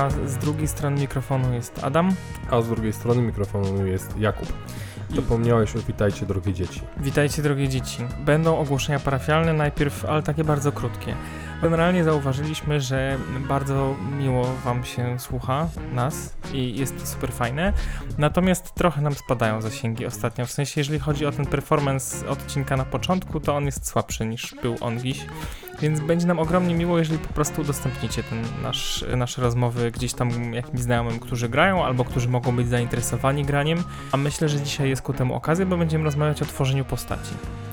Państwa. Z drugiej strony mikrofonu jest Adam. A z drugiej strony mikrofonu jest Jakub. Zapomniałeś o witajcie drogie dzieci. Witajcie drogie dzieci. Będą ogłoszenia parafialne najpierw, ale takie bardzo krótkie. Generalnie zauważyliśmy, że bardzo miło Wam się słucha nas i jest to super fajne. Natomiast trochę nam spadają zasięgi ostatnio. W sensie, jeżeli chodzi o ten performance odcinka na początku, to on jest słabszy niż był on dziś. Więc będzie nam ogromnie miło, jeżeli po prostu udostępnicie ten nasz, nasze rozmowy gdzieś tam jakimś znajomym, którzy grają albo którzy mogą być zainteresowani graniem. A myślę, że dzisiaj jest ku temu okazja, bo będziemy rozmawiać o tworzeniu postaci.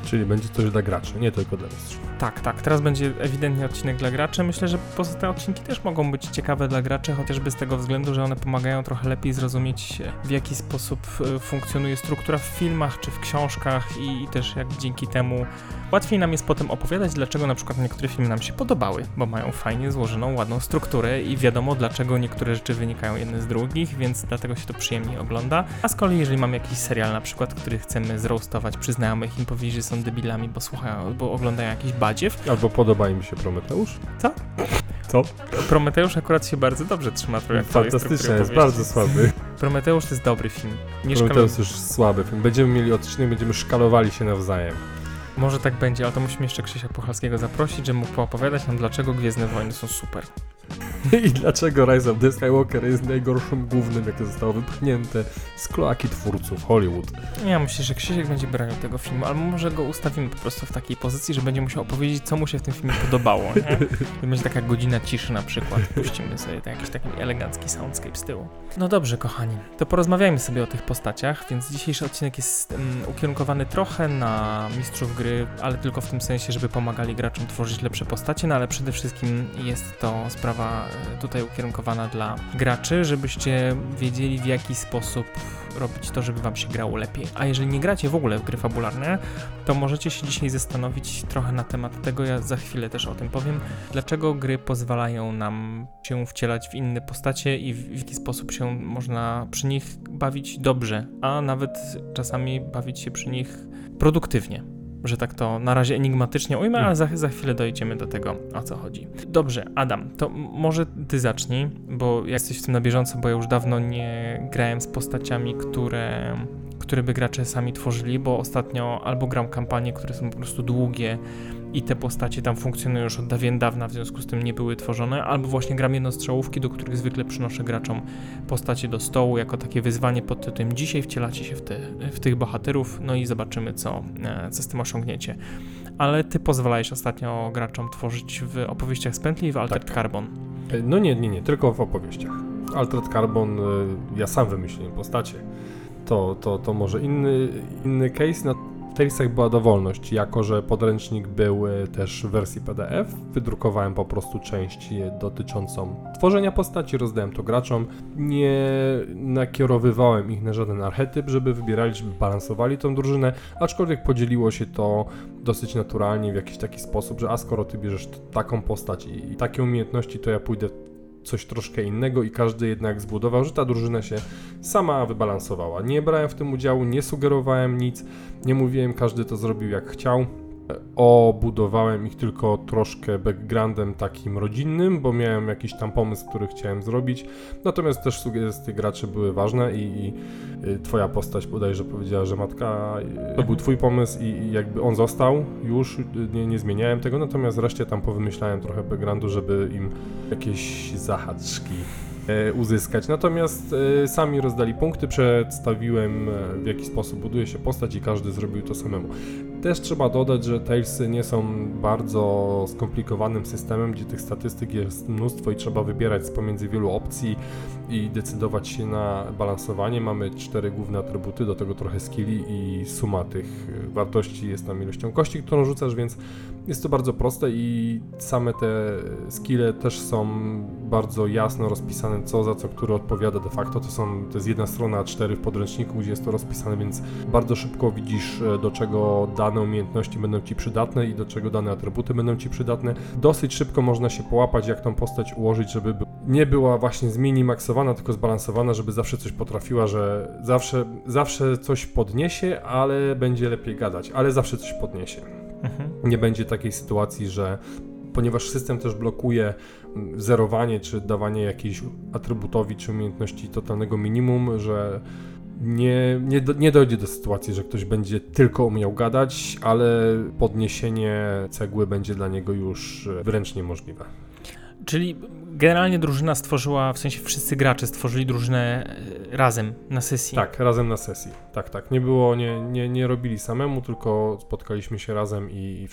Czyli będzie coś dla graczy, nie tylko dla mistrzów. Tak, tak. Teraz będzie ewidentnie odcinek dla graczy. Myślę, że pozostałe odcinki też mogą być ciekawe dla graczy, chociażby z tego względu, że one pomagają trochę lepiej zrozumieć, w jaki sposób e, funkcjonuje struktura w filmach czy w książkach i, i też jak dzięki temu łatwiej nam jest potem opowiadać, dlaczego na przykład niektóre filmy nam się podobały, bo mają fajnie złożoną, ładną strukturę i wiadomo, dlaczego niektóre rzeczy wynikają jedne z drugich, więc dlatego się to przyjemniej ogląda. A z kolei, jeżeli mamy jakiś serial na przykład, który chcemy zroastować przy znajomych i powiedzieć, że są debilami, bo słuchają, bo oglądają jakiś badziew. Albo podoba im się Prometeusz? Co? Co? Prometeusz akurat się bardzo dobrze trzyma struktury jest bardzo słaby. Prometeusz to jest dobry film. Nie. Prometeusz już słaby film. Będziemy mieli odcinek, będziemy szkalowali się nawzajem. Może tak będzie, ale to musimy jeszcze Krzysia Puchalskiego zaprosić, żeby mógł poopowiadać nam, dlaczego Gwiezdne Wojny są super. I dlaczego Rise of the Skywalker jest najgorszym głównym, jakie zostało wypchnięte z kloaki twórców Hollywood. Ja myślę, że Krzysiek będzie bronił tego filmu, albo może go ustawimy po prostu w takiej pozycji, że będzie musiał opowiedzieć, co mu się w tym filmie podobało, nie? To będzie taka godzina ciszy na przykład. Puścimy sobie to jakiś taki elegancki soundscape z tyłu. No dobrze, kochani, to porozmawiajmy sobie o tych postaciach, więc dzisiejszy odcinek jest um, ukierunkowany trochę na mistrzów gry, ale tylko w tym sensie, żeby pomagali graczom tworzyć lepsze postacie, no ale przede wszystkim jest to sprawa e, tutaj ukierunkowana dla graczy, żebyście wiedzieli w jaki sposób robić to, żeby wam się grało lepiej. A jeżeli nie gracie w ogóle w gry fabularne, to możecie się dzisiaj zastanowić trochę na temat tego, ja za chwilę też o tym powiem, dlaczego gry pozwalają nam się wcielać w inne postacie i w, w jaki sposób się można przy nich bawić dobrze, a nawet czasami bawić się przy nich produktywnie że tak to na razie enigmatycznie ujmę, ale za, za chwilę dojdziemy do tego, o co chodzi. Dobrze, Adam, to może ty zacznij, bo ja jesteś w tym na bieżąco, bo ja już dawno nie grałem z postaciami, które, które by gracze sami tworzyli, bo ostatnio albo gram kampanie, które są po prostu długie i te postacie tam funkcjonują już od dawien dawna, w związku z tym nie były tworzone, albo właśnie gram jednostrzałówki, do których zwykle przynoszę graczom postacie do stołu jako takie wyzwanie pod tytułem dzisiaj wcielacie się w, te, w tych bohaterów, no i zobaczymy co, e, co z tym osiągniecie. Ale ty pozwalałeś ostatnio graczom tworzyć w opowieściach z pętli i w Altered Tak. Carbon. E, No nie, nie, nie, tylko w opowieściach. Altered Carbon, y, ja sam wymyśliłem postacie. To, to, to może inny, inny case. Na Talesach była dowolność, jako że podręcznik był y, też w wersji PDF. Wydrukowałem po prostu część y, dotyczącą tworzenia postaci, rozdałem to graczom. Nie nakierowywałem ich na żaden archetyp, żeby wybierali, żeby balansowali tą drużynę, aczkolwiek podzieliło się to dosyć naturalnie w jakiś taki sposób, że a skoro ty bierzesz taką postać i takie umiejętności, to ja pójdę coś troszkę innego i każdy jednak zbudował, że ta drużyna się sama wybalansowała. Nie brałem w tym udziału, nie sugerowałem nic, nie mówiłem, każdy to zrobił jak chciał. Obudowałem ich tylko troszkę backgroundem takim rodzinnym, bo miałem jakiś tam pomysł, który chciałem zrobić. Natomiast też sugestie graczy były ważne i, i y, twoja postać bodajże powiedziała, że matka y, to był twój pomysł i, jakby on został już, y, nie, nie zmieniałem tego, natomiast reszcie tam powymyślałem trochę backgroundu, żeby im jakieś zahaczki uzyskać. Natomiast e, sami rozdali punkty, przedstawiłem e, w jaki sposób buduje się postać i każdy zrobił to samemu. Też trzeba dodać, że Talesy nie są bardzo skomplikowanym systemem, gdzie tych statystyk jest mnóstwo i trzeba wybierać z pomiędzy wielu opcji i decydować się na balansowanie. Mamy cztery główne atrybuty, do tego trochę skilli i suma tych e, wartości jest tam ilością kości, którą rzucasz, więc jest to bardzo proste i same te skille też są bardzo jasno rozpisane, co za co który odpowiada de facto. To są, to jest jedna strona A4 w podręczniku, gdzie jest to rozpisane, więc bardzo szybko widzisz, e, do czego dane umiejętności będą Ci przydatne i do czego dane atrybuty będą Ci przydatne. Dosyć szybko można się połapać, jak tą postać ułożyć, żeby by- nie była właśnie zminimaksowana, tylko zbalansowana, żeby zawsze coś potrafiła, że zawsze, zawsze coś podniesie, ale będzie lepiej gadać, ale zawsze coś podniesie. Nie będzie takiej sytuacji, że ponieważ system też blokuje mm, zerowanie czy dawanie jakiejś atrybutowi czy umiejętności totalnego minimum, że nie, nie, do, nie dojdzie do sytuacji, że ktoś będzie tylko umiał gadać, ale podniesienie cegły będzie dla niego już e, wręcz niemożliwe. Czyli generalnie drużyna stworzyła, w sensie wszyscy gracze stworzyli drużynę e, razem na sesji. Tak, razem na sesji. Tak, tak. Nie było, nie, nie, nie robili samemu, tylko spotkaliśmy się razem i,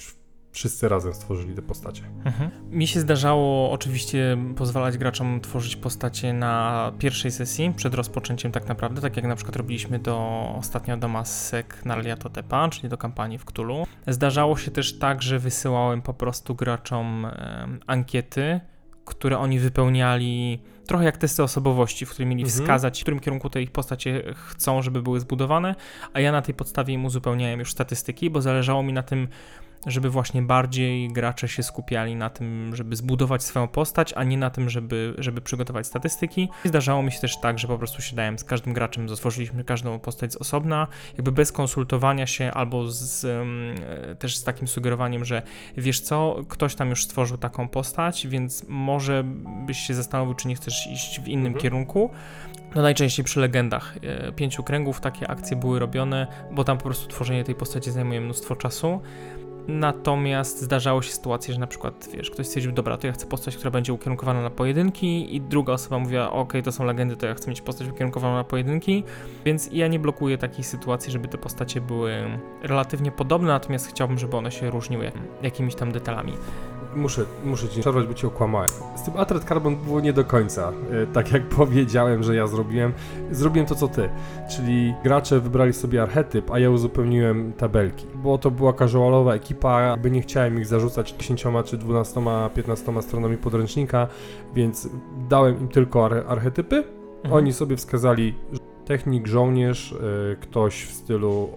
wszyscy razem stworzyli te postacie. Mhm. Mi się zdarzało oczywiście pozwalać graczom tworzyć postacie na pierwszej sesji, przed rozpoczęciem tak naprawdę, tak jak na przykład robiliśmy do ostatnio do Masek na Liatotepa, czyli do kampanii w Cthulhu. Zdarzało się też tak, że wysyłałem po prostu graczom e, ankiety, które oni wypełniali trochę jak testy osobowości, w których mieli mhm. wskazać, w którym kierunku te ich postacie chcą, żeby były zbudowane, a ja na tej podstawie im uzupełniałem już statystyki, bo zależało mi na tym, żeby właśnie bardziej gracze się skupiali na tym, żeby zbudować swoją postać, a nie na tym, żeby, żeby przygotować statystyki. I zdarzało mi się też tak, że po prostu siadałem z każdym graczem, zatworzyliśmy każdą postać z osobna, jakby bez konsultowania się albo z, um, też z takim sugerowaniem, że wiesz co, ktoś tam już stworzył taką postać, więc może byś się zastanowił, czy nie chcesz iść w innym mhm. kierunku. No najczęściej przy legendach e, pięciu kręgów takie akcje były robione, bo tam po prostu tworzenie tej postaci zajmuje mnóstwo czasu. Natomiast zdarzało się sytuacje, że na przykład, wiesz, ktoś stwierdził, dobra, to ja chcę postać, która będzie ukierunkowana na pojedynki i druga osoba mówiła, ok, to są legendy, to ja chcę mieć postać ukierunkowaną na pojedynki, więc ja nie blokuję takich sytuacji, żeby te postacie były relatywnie podobne, natomiast chciałbym, żeby one się różniły jakimiś tam detalami muszę, muszę ci przerwać, bo cię okłamałem. Z tym Atred Carbon było nie do końca. E, tak jak powiedziałem, że ja zrobiłem, zrobiłem to co ty. Czyli gracze wybrali sobie archetyp, a ja uzupełniłem tabelki. Bo to była casualowa ekipa, jakby nie chciałem ich zarzucać 10 czy 12, 15 stronami podręcznika, więc dałem im tylko ar archetypy. Mhm. Oni sobie wskazali technik, żołnierz, yy, ktoś w stylu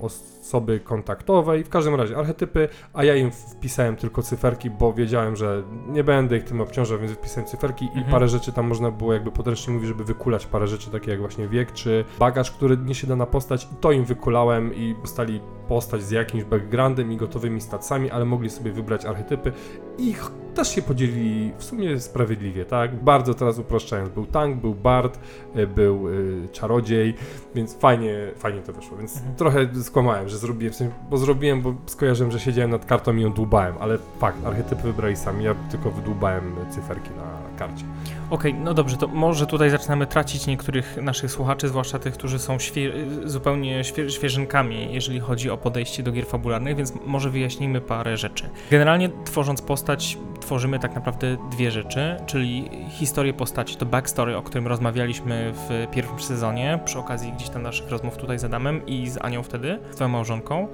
osoby kontaktowej, w każdym razie archetypy, a ja im wpisałem tylko cyferki, bo wiedziałem, że nie będę ich tym obciążał, więc wpisałem cyferki mhm. i parę rzeczy tam można było, jakby podręcznie mówi, żeby wykulać parę rzeczy, takie jak właśnie wiek, czy bagaż, który niesie dana postać i to im wykulałem i dostali postać z jakimś backgroundem i gotowymi stacjami, ale mogli sobie wybrać archetypy i też się podzielili w sumie sprawiedliwie, tak? Bardzo teraz upraszczając, był tank, był bard, e, był y, czarodziej, więc fajnie, fajnie to wyszło, więc mhm. trochę skłamałem, że zrobiłem, w sensie, bo zrobiłem, bo skojarzyłem, że siedziałem nad kartą i ją dłubałem, ale fakt, archetypy wybrali sami, ja tylko wydłubałem cyferki na karcie. Okej, okay, no dobrze, to może tutaj zaczynamy tracić niektórych naszych słuchaczy, zwłaszcza tych, którzy są świe zupełnie świe świeżynkami, jeżeli chodzi o podejście do gier fabularnych, więc może wyjaśnijmy parę rzeczy. Generalnie tworząc postać, tworzymy tak naprawdę dwie rzeczy, czyli historię postaci, to backstory, o którym rozmawialiśmy w pierwszym sezonie, przy okazji gdzieś tam naszych rozmów tutaj z Adamem i z Anią wtedy, z twoją małżonką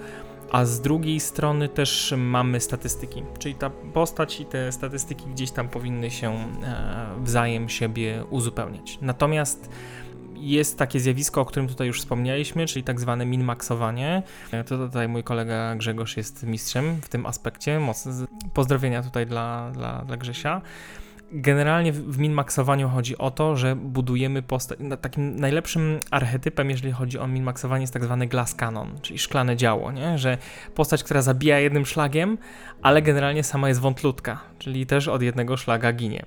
a z drugiej strony też mamy statystyki, czyli ta postać i te statystyki gdzieś tam powinny się e, wzajem siebie uzupełniać. Natomiast jest takie zjawisko, o którym tutaj już wspomnieliśmy, czyli tak zwane min-maxowanie. E, to tutaj mój kolega Grzegorz jest mistrzem w tym aspekcie. Pozdrowienia tutaj dla, dla, dla Grzesia. Generalnie w minmaxowaniu chodzi o to, że budujemy postać. Takim najlepszym archetypem, jeżeli chodzi o minmaxowanie, jest tak zwany glass cannon, czyli szklane działo, nie? że postać, która zabija jednym szlagiem, ale generalnie sama jest wątlutka, czyli też od jednego szlaga ginie.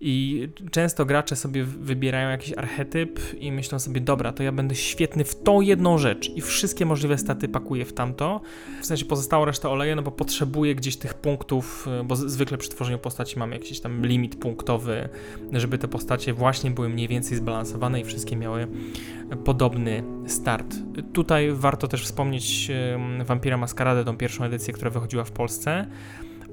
I często gracze sobie wybierają jakiś archetyp i myślą sobie, dobra, to ja będę świetny w tą jedną rzecz i wszystkie możliwe staty pakuję w tamto. W sensie pozostałą resztę oleję, no bo potrzebuję gdzieś tych punktów, bo zwykle przy tworzeniu postaci mamy jakiś tam limit punktowy, żeby te postacie właśnie były mniej więcej zbalansowane i wszystkie miały podobny start. Tutaj warto też wspomnieć Vampira Mascaradę, tą pierwszą edycję, która wychodziła w Polsce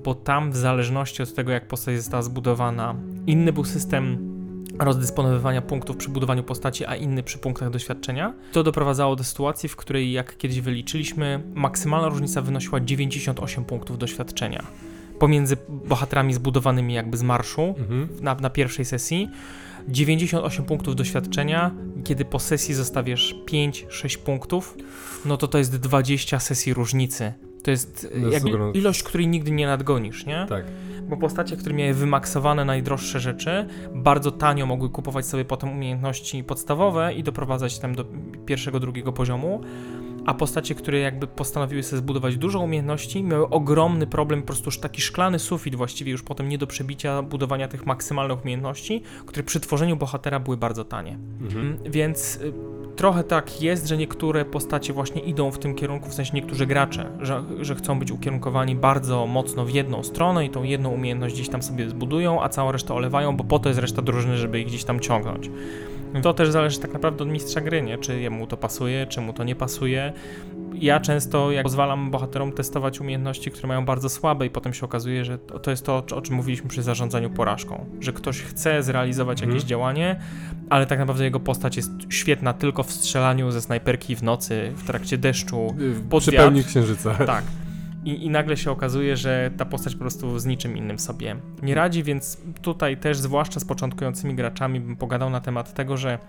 bo tam w zależności od tego, jak postać została zbudowana, inny był system rozdysponowywania punktów przy budowaniu postaci, a inny przy punktach doświadczenia. To doprowadzało do sytuacji, w której, jak kiedyś wyliczyliśmy, maksymalna różnica wynosiła 98 punktów doświadczenia pomiędzy bohaterami zbudowanymi jakby z marszu mhm. na, na pierwszej sesji. 98 punktów doświadczenia, kiedy po sesji zostawiasz 5-6 punktów, no to to jest 20 sesji różnicy to jest, jakby ilość, której nigdy nie nadgonisz, nie? Tak. Bo postacie, które miały wymaksowane najdroższe rzeczy, bardzo tanio mogły kupować sobie potem umiejętności podstawowe i doprowadzać tam do pierwszego, drugiego poziomu. A postacie, które jakby postanowiły sobie zbudować dużo umiejętności, miały ogromny problem, po prostu taki szklany sufit właściwie już potem nie do przebicia budowania tych maksymalnych umiejętności, które przy tworzeniu bohatera były bardzo tanie. Mhm. Więc y, trochę tak jest, że niektóre postacie właśnie idą w tym kierunku, w sensie niektórzy gracze, że, że chcą być ukierunkowani bardzo mocno w jedną stronę i tą jedną umiejętność gdzieś tam sobie zbudują, a całą resztę olewają, bo po to jest reszta drużyny, żeby ich gdzieś tam ciągnąć. To też zależy tak naprawdę od mistrza gry, nie? czy jemu to pasuje, czy mu to nie pasuje. Ja często jak pozwalam bohaterom testować umiejętności, które mają bardzo słabe i potem się okazuje, że to jest to, o czym mówiliśmy przy zarządzaniu porażką, że ktoś chce zrealizować Mhm. jakieś działanie, ale tak naprawdę jego postać jest świetna tylko w strzelaniu ze snajperki w nocy, w trakcie deszczu, pod Przy wiatr. pełni księżyca. tak. I, I nagle się okazuje, że ta postać po prostu z niczym innym sobie nie radzi, więc tutaj też, zwłaszcza z początkującymi graczami, bym pogadał na temat tego, że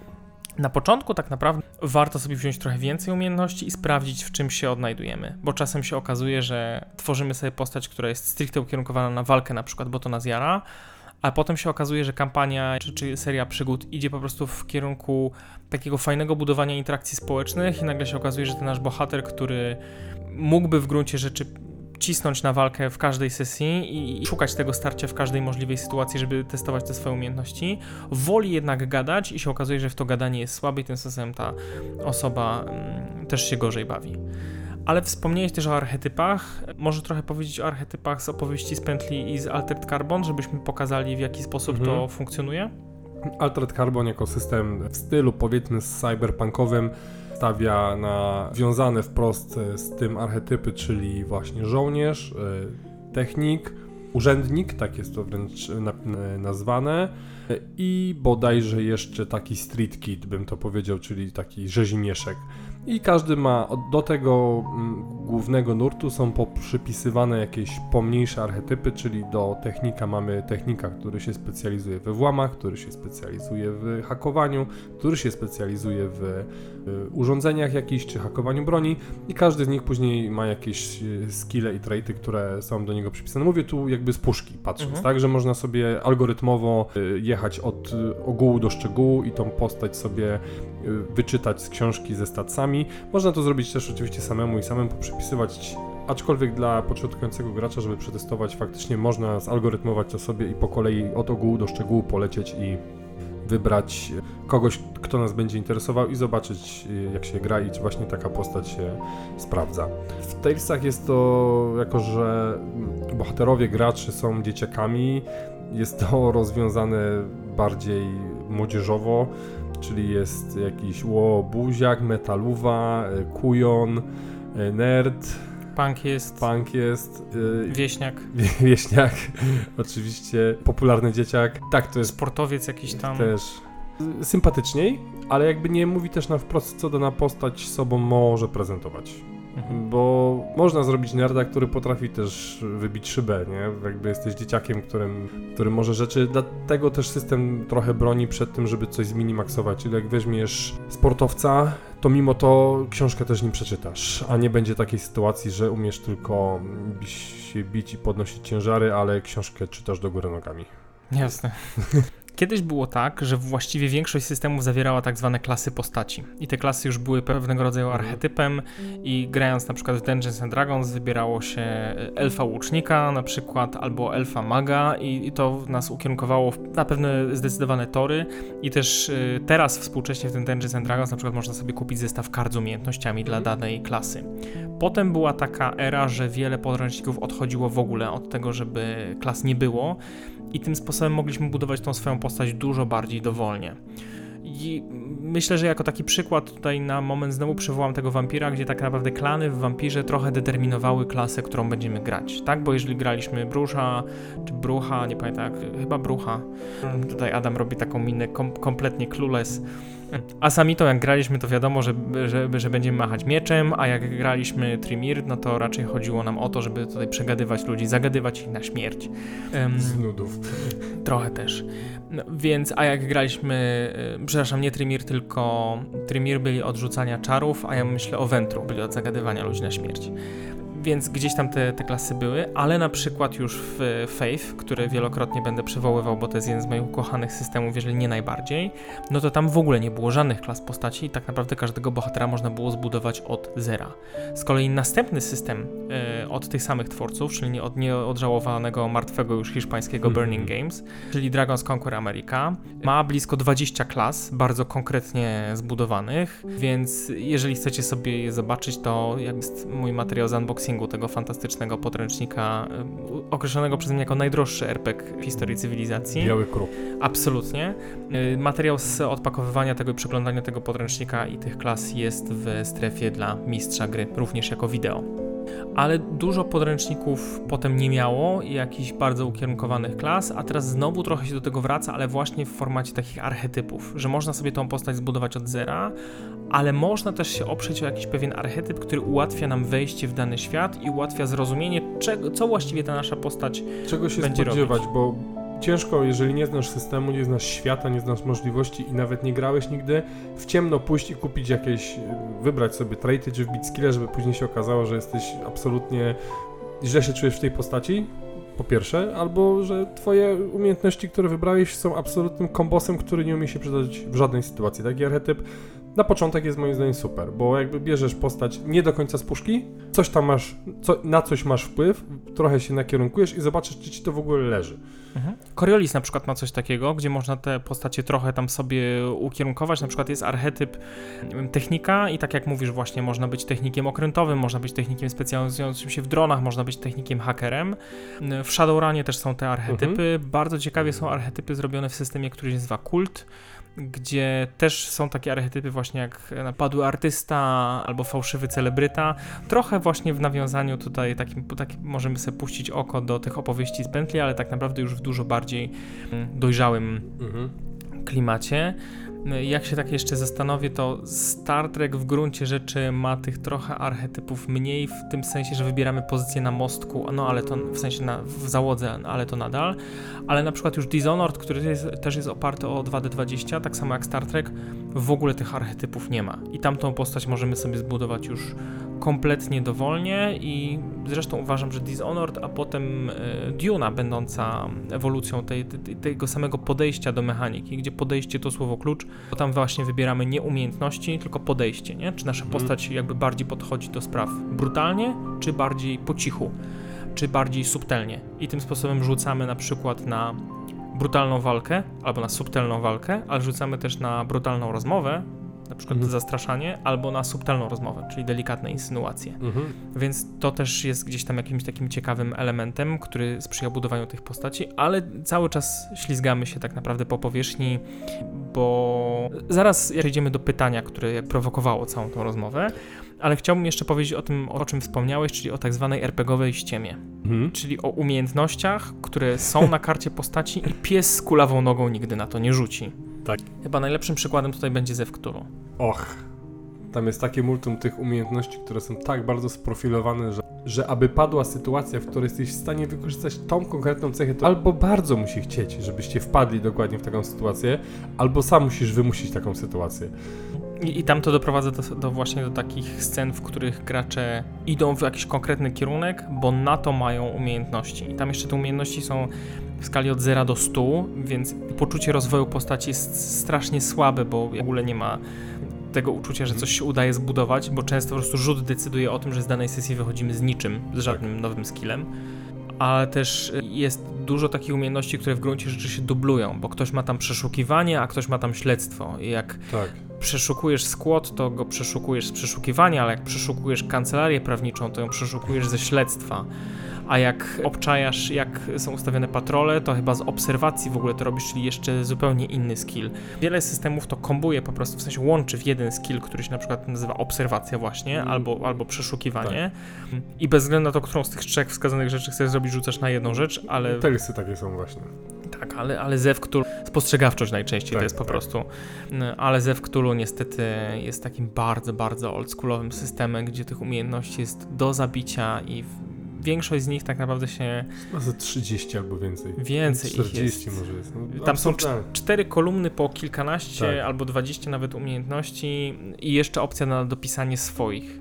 na początku tak naprawdę warto sobie wziąć trochę więcej umiejętności i sprawdzić, w czym się odnajdujemy, bo czasem się okazuje, że tworzymy sobie postać, która jest stricte ukierunkowana na walkę na przykład, bo to nas jara, a potem się okazuje, że kampania czy, czy seria przygód idzie po prostu w kierunku takiego fajnego budowania interakcji społecznych i nagle się okazuje, że ten nasz bohater, który mógłby w gruncie rzeczy cisnąć na walkę w każdej sesji i- szukać tego starcia w każdej możliwej sytuacji, żeby testować te swoje umiejętności, woli jednak gadać i się okazuje, że w to gadanie jest słaby i tym samym ta osoba mm, też się gorzej bawi. Ale wspomniałeś też o archetypach. Może trochę powiedzieć o archetypach z opowieści z pętli i z Altered Carbon, żebyśmy pokazali w jaki sposób Mhm. to funkcjonuje? Altered Carbon jako system w stylu powiedzmy cyberpunkowym stawia na wiązane wprost e, z tym archetypy, czyli właśnie żołnierz, e, technik, urzędnik, tak jest to wręcz e, nazwane i bodajże jeszcze taki street kid bym to powiedział, czyli taki rzezimieszek. I każdy ma do tego mm, głównego nurtu są poprzypisywane jakieś pomniejsze archetypy, czyli do technika mamy technika, który się specjalizuje we włamach, który się specjalizuje w hakowaniu, który się specjalizuje w y, urządzeniach jakichś czy hakowaniu broni i każdy z nich później ma jakieś y, skille i traity, które są do niego przypisane. Mówię tu jakby z puszki patrząc, Mhm. tak, że można sobie algorytmowo y, jechać od ogółu do szczegółu i tą postać sobie wyczytać z książki ze stacjami. Można to zrobić też oczywiście samemu i samemu poprzepisywać, aczkolwiek dla początkującego gracza, żeby przetestować, faktycznie można zalalgorytmować to sobie i po kolei od ogółu do szczegółu polecieć i wybrać kogoś, kto nas będzie interesował i zobaczyć jak się gra i czy właśnie taka postać się sprawdza. W Talesach jest to, jako że bohaterowie graczy są dzieciakami, jest to rozwiązane bardziej młodzieżowo, czyli jest jakiś łobuziak, metaluwa, y, kujon, y, nerd, Punk jest, punk jest, y, wieśniak, wie- wieśniak, oczywiście, popularny dzieciak. Tak, to jest sportowiec jakiś tam. też sympatyczniej, ale jakby nie mówi też na wprost, co dana postać sobą może prezentować. Mhm. Bo można zrobić nerda, który potrafi też wybić szybę, nie? Jakby jesteś dzieciakiem, którym, który może rzeczy, dlatego też system trochę broni przed tym, żeby coś zminimaksować. Czyli jak weźmiesz sportowca, to mimo to książkę też nim przeczytasz, a nie będzie takiej sytuacji, że umiesz tylko się bić i podnosić ciężary, ale książkę czytasz do góry nogami. Jasne. Kiedyś było tak, że właściwie większość systemów zawierała tak zwane klasy postaci. I te klasy już były pewnego rodzaju Mhm. archetypem i grając na przykład w Dungeons and Dragons wybierało się elfa łucznika na przykład albo elfa maga i, i to nas ukierunkowało na pewne zdecydowane tory i też y, teraz współcześnie w tym Dungeons and Dragons na przykład można sobie kupić zestaw kart z umiejętnościami dla danej klasy. Potem była taka era, że wiele podręczników odchodziło w ogóle od tego, żeby klas nie było i tym sposobem mogliśmy budować tą swoją postać dużo bardziej dowolnie. I myślę, że jako taki przykład tutaj na moment znowu przywołam tego wampira, gdzie tak naprawdę klany w wampirze trochę determinowały klasę, którą będziemy grać, tak? Bo jeżeli graliśmy brusza czy brucha, nie pamiętam jak, chyba brucha, tutaj Adam robi taką minę kom kompletnie clueless. A sami to jak graliśmy, to wiadomo, że, że, że będziemy machać mieczem, a jak graliśmy Trimir, no to raczej chodziło nam o to, żeby tutaj przegadywać ludzi, zagadywać ich na śmierć. Em, Z nudów. Trochę też. No, więc, a jak graliśmy, y, przepraszam, nie Trimir, tylko Trimir byli od rzucania czarów, a ja myślę o Wentru, byli od zagadywania ludzi na śmierć. Więc gdzieś tam te, te klasy były, ale na przykład już w Faith, który wielokrotnie będę przywoływał, bo to jest jeden z moich ukochanych systemów, jeżeli nie najbardziej, no to tam w ogóle nie było żadnych klas postaci i tak naprawdę każdego bohatera można było zbudować od zera. Z kolei następny system e, od tych samych twórców, czyli nie od nieodżałowanego, martwego już hiszpańskiego Mhm. Burning Games, czyli Dragon's Conquer America, ma blisko 20 klas, bardzo konkretnie zbudowanych, więc jeżeli chcecie sobie je zobaczyć, to jak jest mój materiał z unboxingu tego fantastycznego podręcznika, y, określonego przeze mnie jako najdroższy RPG w historii cywilizacji. Biały kruk. Absolutnie. Y, Materiał z odpakowywania tego i przeglądania tego podręcznika i tych klas jest w strefie dla mistrza gry, również jako wideo. Ale dużo podręczników potem nie miało jakichś bardzo ukierunkowanych klas, a teraz znowu trochę się do tego wraca, ale właśnie w formacie takich archetypów, że można sobie tą postać zbudować od zera, ale można też się oprzeć o jakiś pewien archetyp, który ułatwia nam wejście w dany świat i ułatwia zrozumienie, czego, co właściwie ta nasza postać Czego się Będzie spodziewać, bo ciężko, jeżeli nie znasz systemu, nie znasz świata, nie znasz możliwości i nawet nie grałeś nigdy, w ciemno pójść i kupić jakieś, wybrać sobie traity czy wbić skille, żeby później się okazało, że jesteś absolutnie, źle się czujesz w tej postaci, po pierwsze, albo że twoje umiejętności, które wybrałeś są absolutnym kombosem, który nie umie się przydać w żadnej sytuacji. Taki archetyp na początek jest moim zdaniem super, bo jakby bierzesz postać nie do końca z puszki, coś tam masz, co, na coś masz wpływ, trochę się nakierunkujesz i zobaczysz, czy ci to w ogóle leży. Mhm. Coriolis na przykład ma coś takiego, gdzie można te postacie trochę tam sobie ukierunkować. Na przykład jest archetyp wiem, technika i tak jak mówisz właśnie, można być technikiem okrętowym, można być technikiem specjalizującym się w dronach, można być technikiem hakerem. W Shadowrunie też są te archetypy. Bardzo ciekawie są archetypy zrobione w systemie, który się nazywa Kult gdzie też są takie archetypy właśnie jak napadły artysta albo fałszywy celebryta. Trochę właśnie w nawiązaniu tutaj takim, takim możemy sobie puścić oko do tych opowieści z pętli, ale tak naprawdę już w dużo bardziej mm, dojrzałym klimacie. Jak się tak jeszcze zastanowię, to Star Trek w gruncie rzeczy ma tych trochę archetypów mniej, w tym sensie, że wybieramy pozycję na mostku, no ale to w sensie na, w załodze, ale to nadal. Ale na przykład już Dishonored, który jest, też jest oparty o 2D20, tak samo jak Star Trek, w ogóle tych archetypów nie ma. I tamtą postać możemy sobie zbudować już kompletnie dowolnie i zresztą uważam, że Dishonored, a potem e, Duna będąca ewolucją tej, tej, tego samego podejścia do mechaniki, gdzie podejście to słowo klucz, bo tam właśnie wybieramy nie umiejętności, tylko podejście, nie? Czy nasza Mhm. postać jakby bardziej podchodzi do spraw brutalnie, czy bardziej po cichu, czy bardziej subtelnie. I tym sposobem rzucamy na przykład na brutalną walkę, albo na subtelną walkę, ale rzucamy też na brutalną rozmowę, na przykład Mhm. zastraszanie, albo na subtelną rozmowę, czyli delikatne insynuacje. Mhm. Więc to też jest gdzieś tam jakimś takim ciekawym elementem, który sprzyja budowaniu tych postaci, ale cały czas ślizgamy się tak naprawdę po powierzchni, bo zaraz przejdziemy do pytania, które prowokowało całą tą rozmowę, ale chciałbym jeszcze powiedzieć o tym, o czym wspomniałeś, czyli o tak zwanej RPGowej ściemie, Mhm. czyli o umiejętnościach, które są na karcie postaci i pies z kulawą nogą nigdy na to nie rzuci. Tak. Chyba najlepszym przykładem tutaj będzie Zew Cthulhu. Och, tam jest takie multum tych umiejętności, które są tak bardzo sprofilowane, że, że aby padła sytuacja, w której jesteś w stanie wykorzystać tą konkretną cechę, to albo bardzo musi chcieć, żebyście wpadli dokładnie w taką sytuację, albo sam musisz wymusić taką sytuację. I, I tam to doprowadza do, do właśnie do takich scen, w których gracze idą w jakiś konkretny kierunek, bo na to mają umiejętności. I tam jeszcze te umiejętności są w skali od 0 do 100, więc poczucie rozwoju postaci jest strasznie słabe, bo w ogóle nie ma tego uczucia, że coś się udaje zbudować, bo często po prostu rzut decyduje o tym, że z danej sesji wychodzimy z niczym, z żadnym nowym skillem. Ale też jest dużo takich umiejętności, które w gruncie rzeczy się dublują, bo ktoś ma tam przeszukiwanie, a ktoś ma tam śledztwo. I jak Tak. Przeszukujesz skład, to go przeszukujesz z przeszukiwania, ale jak przeszukujesz kancelarię prawniczą, to ją przeszukujesz ze śledztwa. A jak obczajasz, jak są ustawione patrole, to chyba z obserwacji w ogóle to robisz, czyli jeszcze zupełnie inny skill. Wiele systemów to kombuje po prostu, w sensie łączy w jeden skill, który się na przykład nazywa obserwacja właśnie, Mm. albo, albo przeszukiwanie. I bez względu na to, którą z tych trzech wskazanych rzeczy chcesz zrobić, rzucasz na jedną rzecz, ale... Telisy takie są właśnie. Tak, ale, ale Zew Cthulhu, spostrzegawczość najczęściej Tak, to jest po tak. prostu, No, ale Zew Cthulhu niestety jest takim bardzo, bardzo oldschoolowym systemem, gdzie tych umiejętności jest do zabicia i większość z nich tak naprawdę się Ma ze 30 albo więcej. więcej ich 40 jest. może jest. No, Tam są. Cztery kolumny po kilkanaście Tak. albo dwadzieścia nawet umiejętności i jeszcze opcja na dopisanie swoich.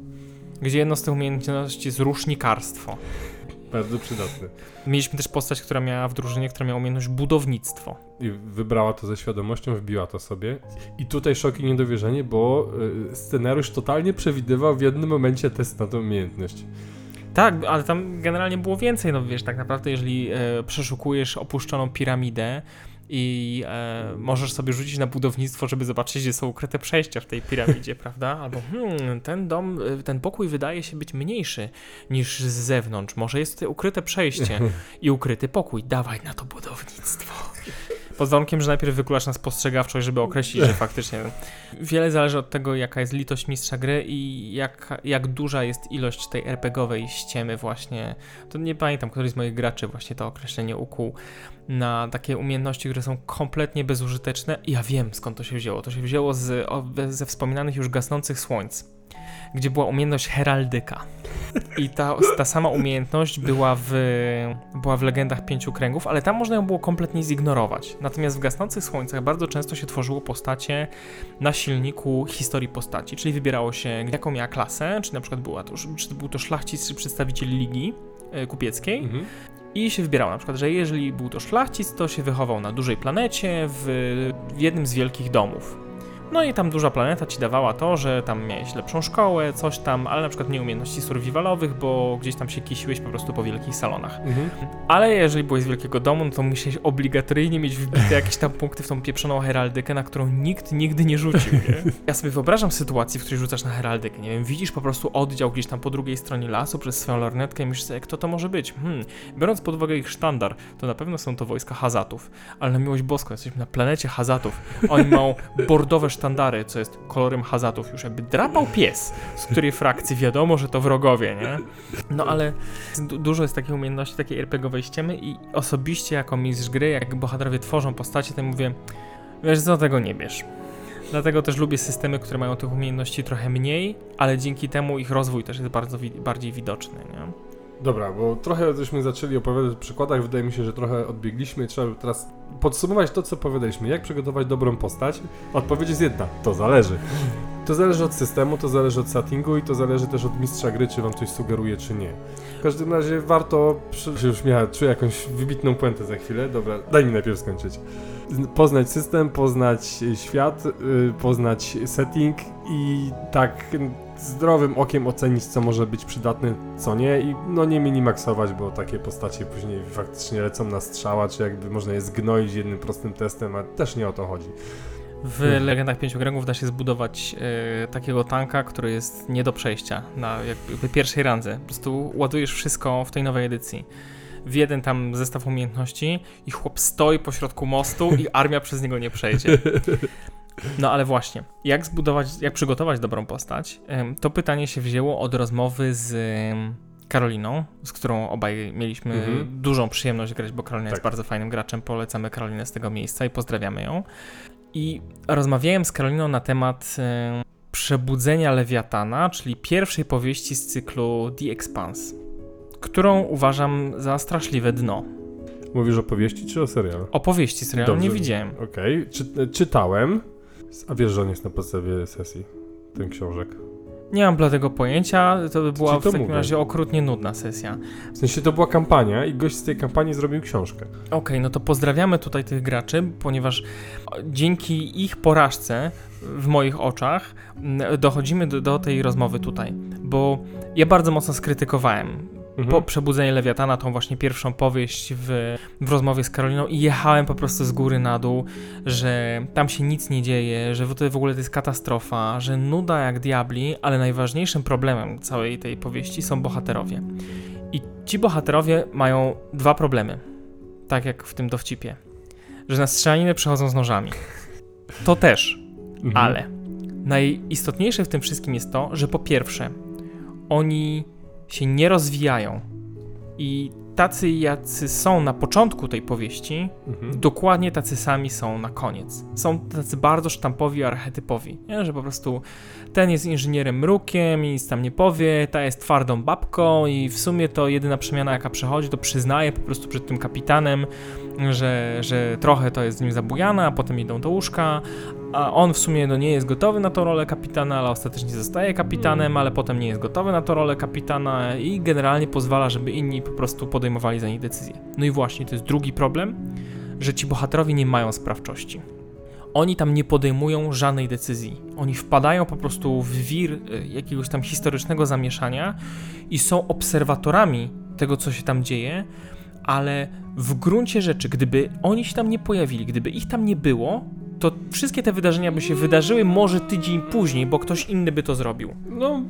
gdzie jedną z tych umiejętności jest rusznikarstwo. Bardzo przydatny. Mieliśmy też postać, która miała w drużynie, która miała umiejętność budownictwo. I wybrała to ze świadomością, wbiła to sobie. I tutaj szok i niedowierzenie, bo y, scenariusz totalnie przewidywał w jednym momencie test na tę umiejętność. Tak, ale tam generalnie było więcej, no wiesz, tak naprawdę jeżeli e, przeszukujesz opuszczoną piramidę i e, możesz sobie rzucić na budownictwo, żeby zobaczyć, gdzie są ukryte przejścia w tej piramidzie, prawda? Albo hmm, ten dom, e, ten pokój wydaje się być mniejszy niż z zewnątrz, może jest tutaj ukryte przejście i ukryty pokój, dawaj na to budownictwo. Pod warunkiem, że najpierw wykulasz na spostrzegawczość, żeby określić, że faktycznie wiele zależy od tego, jaka jest litość mistrza gry i jak, jak duża jest ilość tej RPGowej ściemy właśnie. To nie pamiętam, któryś z moich graczy właśnie to określenie ukuł na takie umiejętności, które są kompletnie bezużyteczne. Ja wiem, skąd to się wzięło. To się wzięło z, ze wspominanych już gasnących słońc, gdzie była umiejętność heraldyka. I ta, ta sama umiejętność była w, była w legendach pięciu kręgów, ale tam można ją było kompletnie zignorować. Natomiast w gasnących słońcach bardzo często się tworzyło postacie na silniku historii postaci, czyli wybierało się jaką miała klasę, czy na przykład była to, czy to był to szlachcic, czy przedstawiciel ligi e, kupieckiej. Mhm. I się wybierało na przykład, że jeżeli był to szlachcic, to się wychował na dużej planecie w, w jednym z wielkich domów. No i tam duża planeta ci dawała to, że tam miałeś lepszą szkołę, coś tam, ale na przykład nie umiejętności survivalowych, bo gdzieś tam się kisiłeś po prostu po wielkich salonach. Mhm. Ale jeżeli byłeś z wielkiego domu, no to musiałeś obligatoryjnie mieć wbite jakieś tam punkty w tą pieprzoną heraldykę, na którą nikt nigdy nie rzucił, nie? Ja sobie wyobrażam sytuację, w której rzucasz na heraldykę, nie wiem, widzisz po prostu oddział gdzieś tam po drugiej stronie lasu przez swoją lornetkę i myślisz sobie, kto to może być? Hmm, biorąc pod uwagę ich sztandar, to na pewno są to wojska Hazatów, ale na miłość boską, jesteśmy na planecie Hazatów, oni mają bordowe sztandary, co jest kolorem Hazatów, już jakby drapał pies, z której frakcji wiadomo, że to wrogowie, nie? No ale du- dużo jest takiej umiejętności, takiej RPGowej ściemy i osobiście jako mistrz gry, jak bohaterowie tworzą postacie, to mówię, wiesz co, tego nie bierz. Dlatego też lubię systemy, które mają tych umiejętności trochę mniej, ale dzięki temu ich rozwój też jest bardzo wi- bardziej widoczny, nie? Dobra, bo trochę żeśmy zaczęli opowiadać o przykładach, wydaje mi się, że trochę odbiegliśmy. Trzeba teraz podsumować to, co powiedzieliśmy. Jak przygotować dobrą postać? Odpowiedź jest jedna, to zależy. To zależy od systemu, to zależy od settingu i to zależy też od mistrza gry, czy wam coś sugeruje, czy nie. W każdym razie warto, przy- już miała, czuję jakąś wybitną puentę za chwilę, dobra, daj mi najpierw skończyć. Poznać system, poznać świat, y, poznać setting i tak zdrowym okiem ocenić, co może być przydatne, co nie i no nie minimaksować, bo takie postacie później faktycznie lecą na strzała, czy jakby można je zgnoić jednym prostym testem, a też nie o to chodzi. W Mhm. Legendach Pięciu Kręgów da się zbudować e, takiego tanka, który jest nie do przejścia na jakby pierwszej randze. Po prostu ładujesz wszystko w tej nowej edycji. W jeden tam zestaw umiejętności i chłop stoi pośrodku mostu i armia przez niego nie przejdzie. No ale właśnie, jak zbudować, jak przygotować dobrą postać? To pytanie się wzięło od rozmowy z Karoliną, z którą obaj mieliśmy Mhm. dużą przyjemność grać, bo Karolina jest Tak. bardzo fajnym graczem. Polecamy Karolinę z tego miejsca i pozdrawiamy ją. I rozmawiałem z Karoliną na temat em, Przebudzenia Lewiatana, czyli pierwszej powieści z cyklu The Expanse, którą uważam za straszliwe dno. Mówisz o powieści czy o serialu? Opowieści serialu nie Dobrze. widziałem. Okej, Czy, czytałem, a wiesz, że on jest na podstawie sesji, ten książek. Nie mam bladego pojęcia, to by była Ci w to takim mówię. razie okrutnie nudna sesja. W sensie to była kampania i gość z tej kampanii zrobił książkę. Okej, no to pozdrawiamy tutaj tych graczy, ponieważ dzięki ich porażce w moich oczach m, dochodzimy do, do tej rozmowy tutaj, bo ja bardzo mocno skrytykowałem Mhm. po przebudzenie Lewiatana, tą właśnie pierwszą powieść w, w rozmowie z Karoliną i jechałem po prostu z góry na dół, że tam się nic nie dzieje, że w ogóle to jest katastrofa, że nuda jak diabli, ale najważniejszym problemem całej tej powieści są bohaterowie. I ci bohaterowie mają dwa problemy, tak jak w tym dowcipie, że na strzelaniny przychodzą z nożami. To też, Mhm. ale najistotniejsze w tym wszystkim jest to, że po pierwsze, oni się nie rozwijają i tacy, jacy są na początku tej powieści, Mhm. dokładnie tacy sami są na koniec. Są tacy bardzo sztampowi, archetypowi, nie? że po prostu ten jest inżynierem mrukiem i nic tam nie powie, ta jest twardą babką i w sumie to jedyna przemiana jaka przechodzi, to przyznaje po prostu przed tym kapitanem, że, że trochę to jest z nim zabujane, a potem idą do łóżka, a on w sumie no, nie jest gotowy na tą rolę kapitana, ale ostatecznie zostaje kapitanem, ale potem nie jest gotowy na tą rolę kapitana i generalnie pozwala, żeby inni po prostu podejmowali za nich decyzje. No i właśnie, to jest drugi problem, że ci bohaterowie nie mają sprawczości. Oni tam nie podejmują żadnej decyzji. Oni wpadają po prostu w wir y, jakiegoś tam historycznego zamieszania i są obserwatorami tego, co się tam dzieje, ale w gruncie rzeczy, gdyby oni się tam nie pojawili, gdyby ich tam nie było, to wszystkie te wydarzenia by się wydarzyły może tydzień później, bo ktoś inny by to zrobił. No,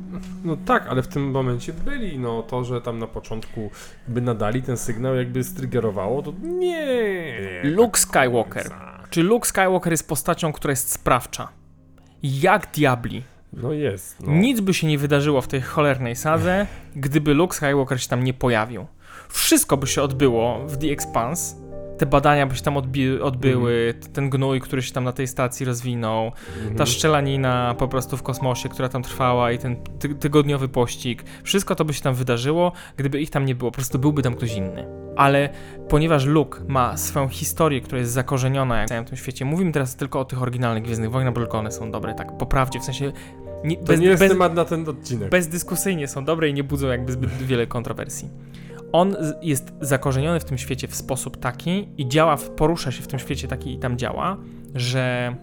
no tak, ale w tym momencie byli, no to, że tam na początku by nadali ten sygnał, jakby strygerowało, to nie. Luke Skywalker. Czy Luke Skywalker jest postacią, która jest sprawcza? Jak diabli? No jest. No. Nic by się nie wydarzyło w tej cholernej sadze, gdyby Luke Skywalker się tam nie pojawił. Wszystko by się odbyło w The Expanse. Te badania by się tam odbi- odbyły, ten gnój, który się tam na tej stacji rozwinął, Mhm. ta szczelanina po prostu w kosmosie, która tam trwała i ten ty- tygodniowy pościg. Wszystko to by się tam wydarzyło, gdyby ich tam nie było. Po prostu byłby tam ktoś inny. Ale ponieważ Luke ma swoją historię, która jest zakorzeniona w całym tym świecie, mówimy teraz tylko o tych oryginalnych Gwiezdnych Wojnach, bo tylko one są dobre, tak po prawdzie, w sensie nie, To bez, nie jest bez, temat na ten odcinek. bezdyskusyjnie są dobre i nie budzą jakby zbyt wiele kontrowersji. On jest zakorzeniony w tym świecie w sposób taki i działa, porusza się w tym świecie taki i tam działa, że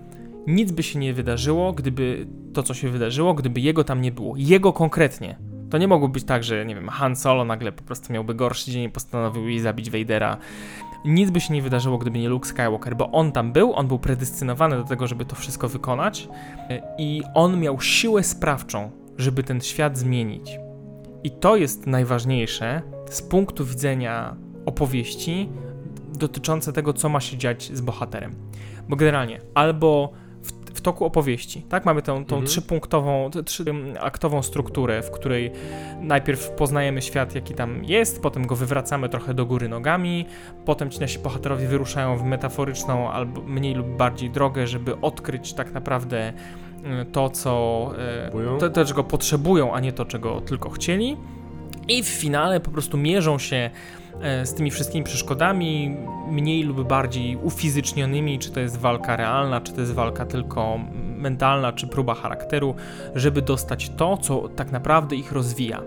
nic by się nie wydarzyło, gdyby to, co się wydarzyło, gdyby jego tam nie było. Jego konkretnie. To nie mogło być tak, że nie wiem, Han Solo nagle po prostu miałby gorszy dzień i postanowił jej zabić Vadera. Nic by się nie wydarzyło, gdyby nie Luke Skywalker, bo on tam był, on był predestynowany do tego, żeby to wszystko wykonać e, i on miał siłę sprawczą, żeby ten świat zmienić. I to jest najważniejsze z punktu widzenia opowieści dotyczące tego, co ma się dziać z bohaterem. Bo generalnie albo w, w toku opowieści, tak, mamy tą, tą Mhm. trzypunktową, trzyaktową strukturę, w której najpierw poznajemy świat, jaki tam jest, potem go wywracamy trochę do góry nogami, potem ci nasi bohaterowie wyruszają w metaforyczną albo mniej lub bardziej drogę, żeby odkryć tak naprawdę to, co y, to, to, czego potrzebują, a nie to, czego tylko chcieli. I w finale po prostu mierzą się e, z tymi wszystkimi przeszkodami, mniej lub bardziej ufizycznionymi, czy to jest walka realna, czy to jest walka tylko mentalna, czy próba charakteru, żeby dostać to, co tak naprawdę ich rozwija.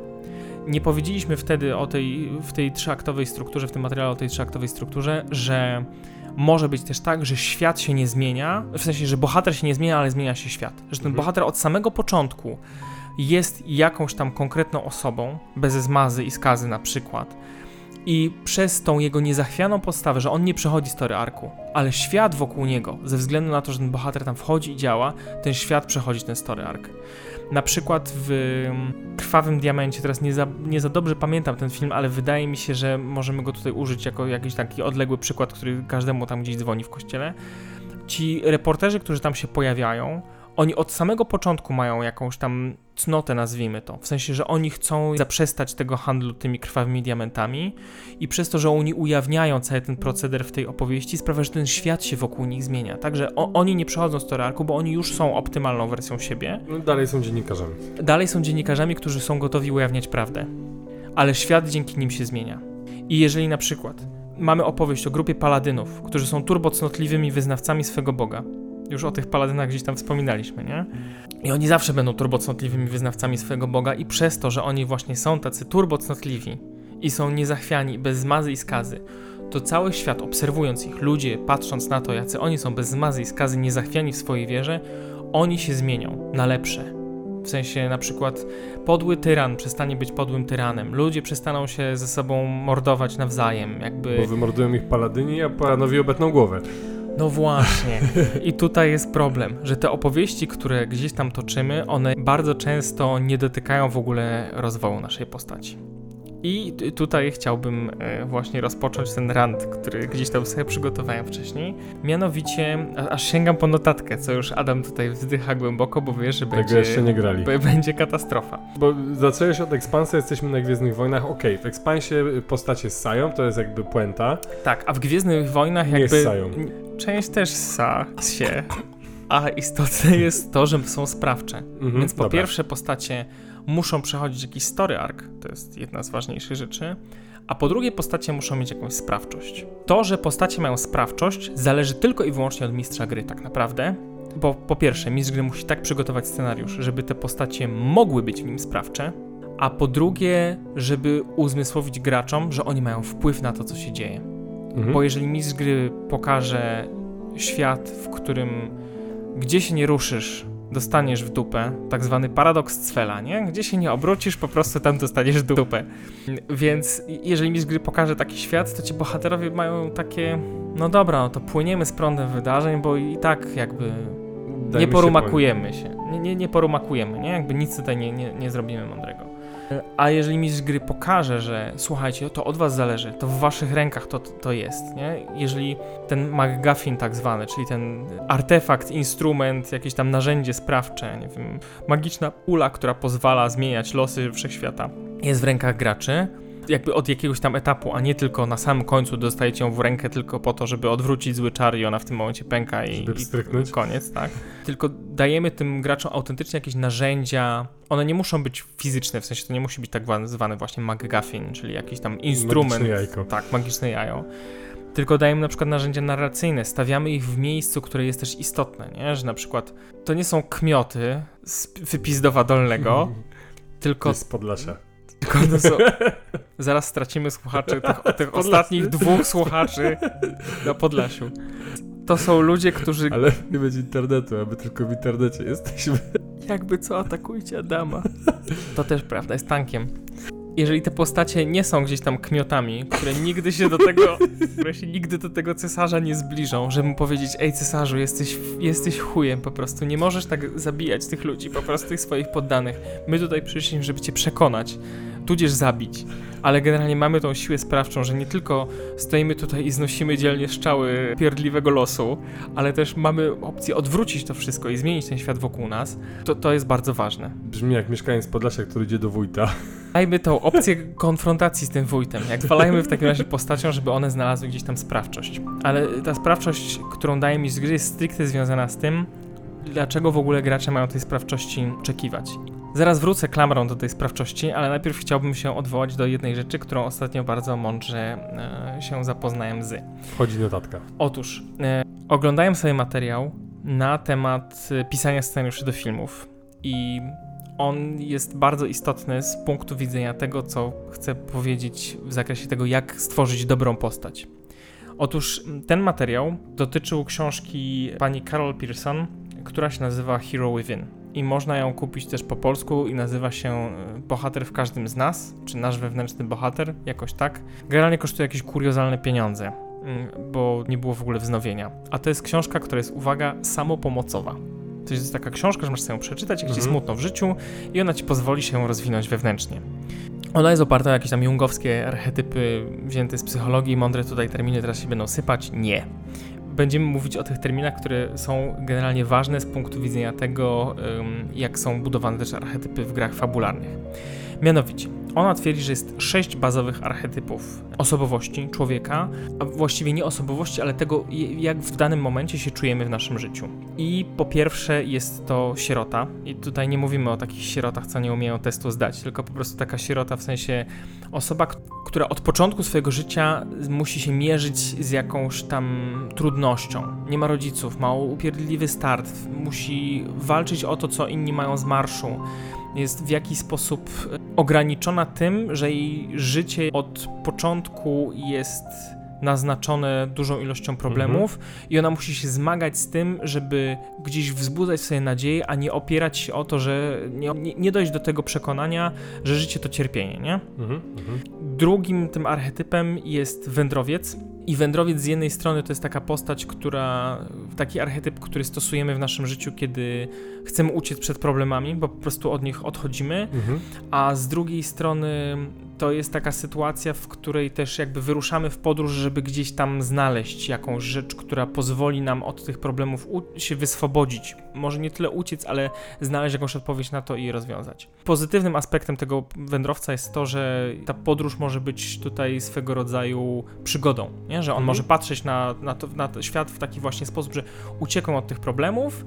Nie powiedzieliśmy wtedy o tej, w tej trzyaktowej strukturze, w tym materiale o tej trzyaktowej strukturze, że może być też tak, że świat się nie zmienia, w sensie, że bohater się nie zmienia, ale zmienia się świat. Że ten Mhm. bohater od samego początku jest jakąś tam konkretną osobą, bez zmazy i skazy na przykład. I przez tą jego niezachwianą postawę, że on nie przechodzi story arku, ale świat wokół niego, ze względu na to, że ten bohater tam wchodzi i działa, ten świat przechodzi ten story arc. Na przykład w mm, Krwawym Diamencie, teraz nie za, nie za dobrze pamiętam ten film, ale wydaje mi się, że możemy go tutaj użyć jako jakiś taki odległy przykład, który każdemu tam gdzieś dzwoni w kościele. Ci reporterzy, którzy tam się pojawiają, oni od samego początku mają jakąś tam cnotę, nazwijmy to. W sensie, że oni chcą zaprzestać tego handlu tymi krwawymi diamentami i przez to, że oni ujawniają cały ten proceder w tej opowieści, sprawia, że ten świat się wokół nich zmienia. Także o, oni nie przechodzą z arku, bo oni już są optymalną wersją siebie. No, dalej są dziennikarzami. Dalej są dziennikarzami, którzy są gotowi ujawniać prawdę. Ale świat dzięki nim się zmienia. I jeżeli na przykład mamy opowieść o grupie paladynów, którzy są turbocnotliwymi wyznawcami swego boga, już o tych paladynach gdzieś tam wspominaliśmy, nie? I oni zawsze będą turbocnotliwymi wyznawcami swojego Boga i przez to, że oni właśnie są tacy turbocnotliwi i są niezachwiani, bez zmazy i skazy, to cały świat, obserwując ich, ludzie, patrząc na to, jacy oni są bez zmazy i skazy, niezachwiani w swojej wierze, oni się zmienią na lepsze. W sensie na przykład podły tyran przestanie być podłym tyranem, ludzie przestaną się ze sobą mordować nawzajem, jakby... Bo wymordują ich paladyni, a palanowi obetną głowę. No właśnie. I tutaj jest problem, że te opowieści, które gdzieś tam toczymy, one bardzo często nie dotykają w ogóle rozwoju naszej postaci. I tutaj chciałbym e, właśnie rozpocząć ten rant, który gdzieś tam sobie przygotowałem wcześniej. Mianowicie, aż sięgam po notatkę, co już Adam tutaj wzdycha głęboko, bo wiesz, że Tego będzie, jeszcze nie grali. będzie katastrofa. Bo zacząłeś od ekspansji, jesteśmy na Gwiezdnych Wojnach. Okej, w ekspansie postacie ssają, to jest jakby puenta. Tak, a w Gwiezdnych Wojnach Nie jakby... ssają. Część też sa się, a istotne jest to, że są sprawcze. Mhm, Więc po dobra. pierwsze postacie muszą przechodzić jakiś story arc, to jest jedna z ważniejszych rzeczy, a po drugie postacie muszą mieć jakąś sprawczość. To, że postacie mają sprawczość, zależy tylko i wyłącznie od mistrza gry, tak naprawdę. Bo po pierwsze, mistrz gry musi tak przygotować scenariusz, żeby te postacie mogły być w nim sprawcze, a po drugie, żeby uzmysłowić graczom, że oni mają wpływ na to, co się dzieje. Mhm. Bo jeżeli mistrz gry pokaże świat, w którym gdzie się nie ruszysz, dostaniesz w dupę, tak zwany paradoks Cfela, nie? Gdzie się nie obrócisz, po prostu tam dostaniesz w dupę. Więc jeżeli mistrz gry pokaże taki świat, to ci bohaterowie mają takie, no dobra, no to płyniemy z prądem wydarzeń, bo i tak jakby Dajmy nie się porumakujemy się. Nie, nie, nie porumakujemy, nie? Jakby nic tutaj nie, nie, nie zrobimy mądrego. A jeżeli mistrz gry pokaże, że słuchajcie, to od was zależy, to w waszych rękach to, to jest, nie? Jeżeli ten MacGuffin tak zwany, czyli ten artefakt, instrument, jakieś tam narzędzie sprawcze, nie wiem, magiczna pula, która pozwala zmieniać losy wszechświata, jest w rękach graczy, jakby od jakiegoś tam etapu, a nie tylko na samym końcu dostajecie ją w rękę tylko po to, żeby odwrócić zły czar i ona w tym momencie pęka i, i koniec, tak? Tylko dajemy tym graczom autentycznie jakieś narzędzia. One nie muszą być fizyczne, w sensie to nie musi być tak wa- zwany właśnie MacGuffin, czyli jakiś tam instrument. Magiczne jajko. Tak, magiczne jajo. Tylko dajemy na przykład narzędzia narracyjne, stawiamy ich w miejscu, które jest też istotne, nie? Że na przykład to nie są kmioty z wypizdowa dolnego, tylko z Podlasia. tylko to są... Zaraz stracimy słuchaczy, tych, tych ostatnich dwóch słuchaczy na Podlasiu. To są ludzie, którzy... Ale nie będzie internetu, a my tylko w internecie jesteśmy. Jakby co, atakujcie Adama. To też prawda, jest tankiem. Jeżeli te postacie nie są gdzieś tam kmiotami, które nigdy się do tego, które się nigdy do tego cesarza nie zbliżą, żeby mu powiedzieć, ej cesarzu, jesteś, jesteś chujem po prostu, nie możesz tak zabijać tych ludzi, po prostu tych swoich poddanych. My tutaj przyszliśmy, żeby cię przekonać, tudzież zabić. Ale generalnie mamy tą siłę sprawczą, że nie tylko stoimy tutaj i znosimy dzielnie szczały pierdliwego losu, ale też mamy opcję odwrócić to wszystko i zmienić ten świat wokół nas. To, to jest bardzo ważne. Brzmi jak mieszkaniec Podlasia, który idzie do wójta. Dajmy tą opcję konfrontacji z tym wójtem. Jak walajmy w takim razie postacią, żeby one znalazły gdzieś tam sprawczość. Ale ta sprawczość, którą daje mi z gry, jest stricte związana z tym, dlaczego w ogóle gracze mają tej sprawczości oczekiwać. Zaraz wrócę klamrą do tej sprawczości, ale najpierw chciałbym się odwołać do jednej rzeczy, którą ostatnio bardzo mądrze e, się zapoznałem z. Wchodzi notatka. Otóż, e, oglądałem sobie materiał na temat e, pisania scenariuszy do filmów i on jest bardzo istotny z punktu widzenia tego, co chcę powiedzieć w zakresie tego, jak stworzyć dobrą postać. Otóż ten materiał dotyczył książki pani Carol Pearson, która się nazywa Hero Within. I można ją kupić też po polsku i nazywa się e, Bohater w każdym z nas, czy nasz wewnętrzny bohater, jakoś tak. Generalnie kosztuje jakieś kuriozalne pieniądze mm, bo nie było w ogóle wznowienia. A to jest książka, która jest, uwaga, samopomocowa. To jest taka książka, że masz sobie ją przeczytać, jak ci Mhm. smutno w życiu i ona ci pozwoli się rozwinąć wewnętrznie. Ona jest oparta o jakieś tam jungowskie archetypy wzięte z psychologii, mądre tutaj terminy teraz się będą sypać? Nie. Będziemy mówić o tych terminach, które są generalnie ważne z punktu widzenia tego, jak są budowane też archetypy w grach fabularnych. Mianowicie, ona twierdzi, że jest sześć bazowych archetypów osobowości człowieka, a właściwie nie osobowości, ale tego, jak w danym momencie się czujemy w naszym życiu. I po pierwsze jest to sierota. I tutaj nie mówimy o takich sierotach, co nie umieją testu zdać, tylko po prostu taka sierota w sensie osoba, która od początku swojego życia musi się mierzyć z jakąś tam trudnością. Nie ma rodziców, ma upierdliwy start, musi walczyć o to, co inni mają z marszu jest w jakiś sposób e, ograniczona tym, że jej życie od początku jest naznaczone dużą ilością problemów i ona musi się zmagać z tym, żeby gdzieś wzbudzać sobie nadzieję, a nie opierać się o to, że nie, nie, nie dojść do tego przekonania, że życie to cierpienie, nie? Mhm, mhm. Drugim tym archetypem jest wędrowiec. I wędrowiec z jednej strony to jest taka postać, która, taki archetyp, który stosujemy w naszym życiu, kiedy chcemy uciec przed problemami, bo po prostu od nich odchodzimy, Mhm. a z drugiej strony to jest taka sytuacja, w której też jakby wyruszamy w podróż, żeby gdzieś tam znaleźć jakąś rzecz, która pozwoli nam od tych problemów się wyswobodzić. Może nie tyle uciec, ale znaleźć jakąś odpowiedź na to i je rozwiązać. Pozytywnym aspektem tego wędrowca jest to, że ta podróż może być tutaj swego rodzaju przygodą, nie? że on Mhm. może patrzeć na, na, to, na to świat w taki właśnie sposób, że uciekam od tych problemów,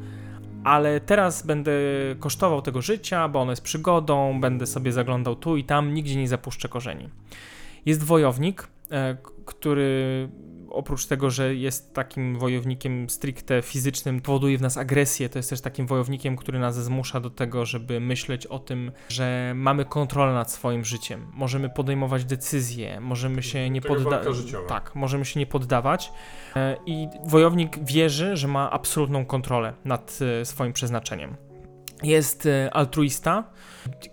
ale teraz będę kosztował tego życia, bo ono jest przygodą, będę sobie zaglądał tu i tam, nigdzie nie zapuszczę korzeni. Jest wojownik, e, który oprócz tego, że jest takim wojownikiem stricte fizycznym, powoduje w nas agresję, to jest też takim wojownikiem, który nas zmusza do tego, żeby myśleć o tym, że mamy kontrolę nad swoim życiem, możemy podejmować decyzje, możemy się nie poddawać. Tak, możemy się nie poddawać. E, I wojownik wierzy, że ma absolutną kontrolę nad e, swoim przeznaczeniem. Jest e, altruista,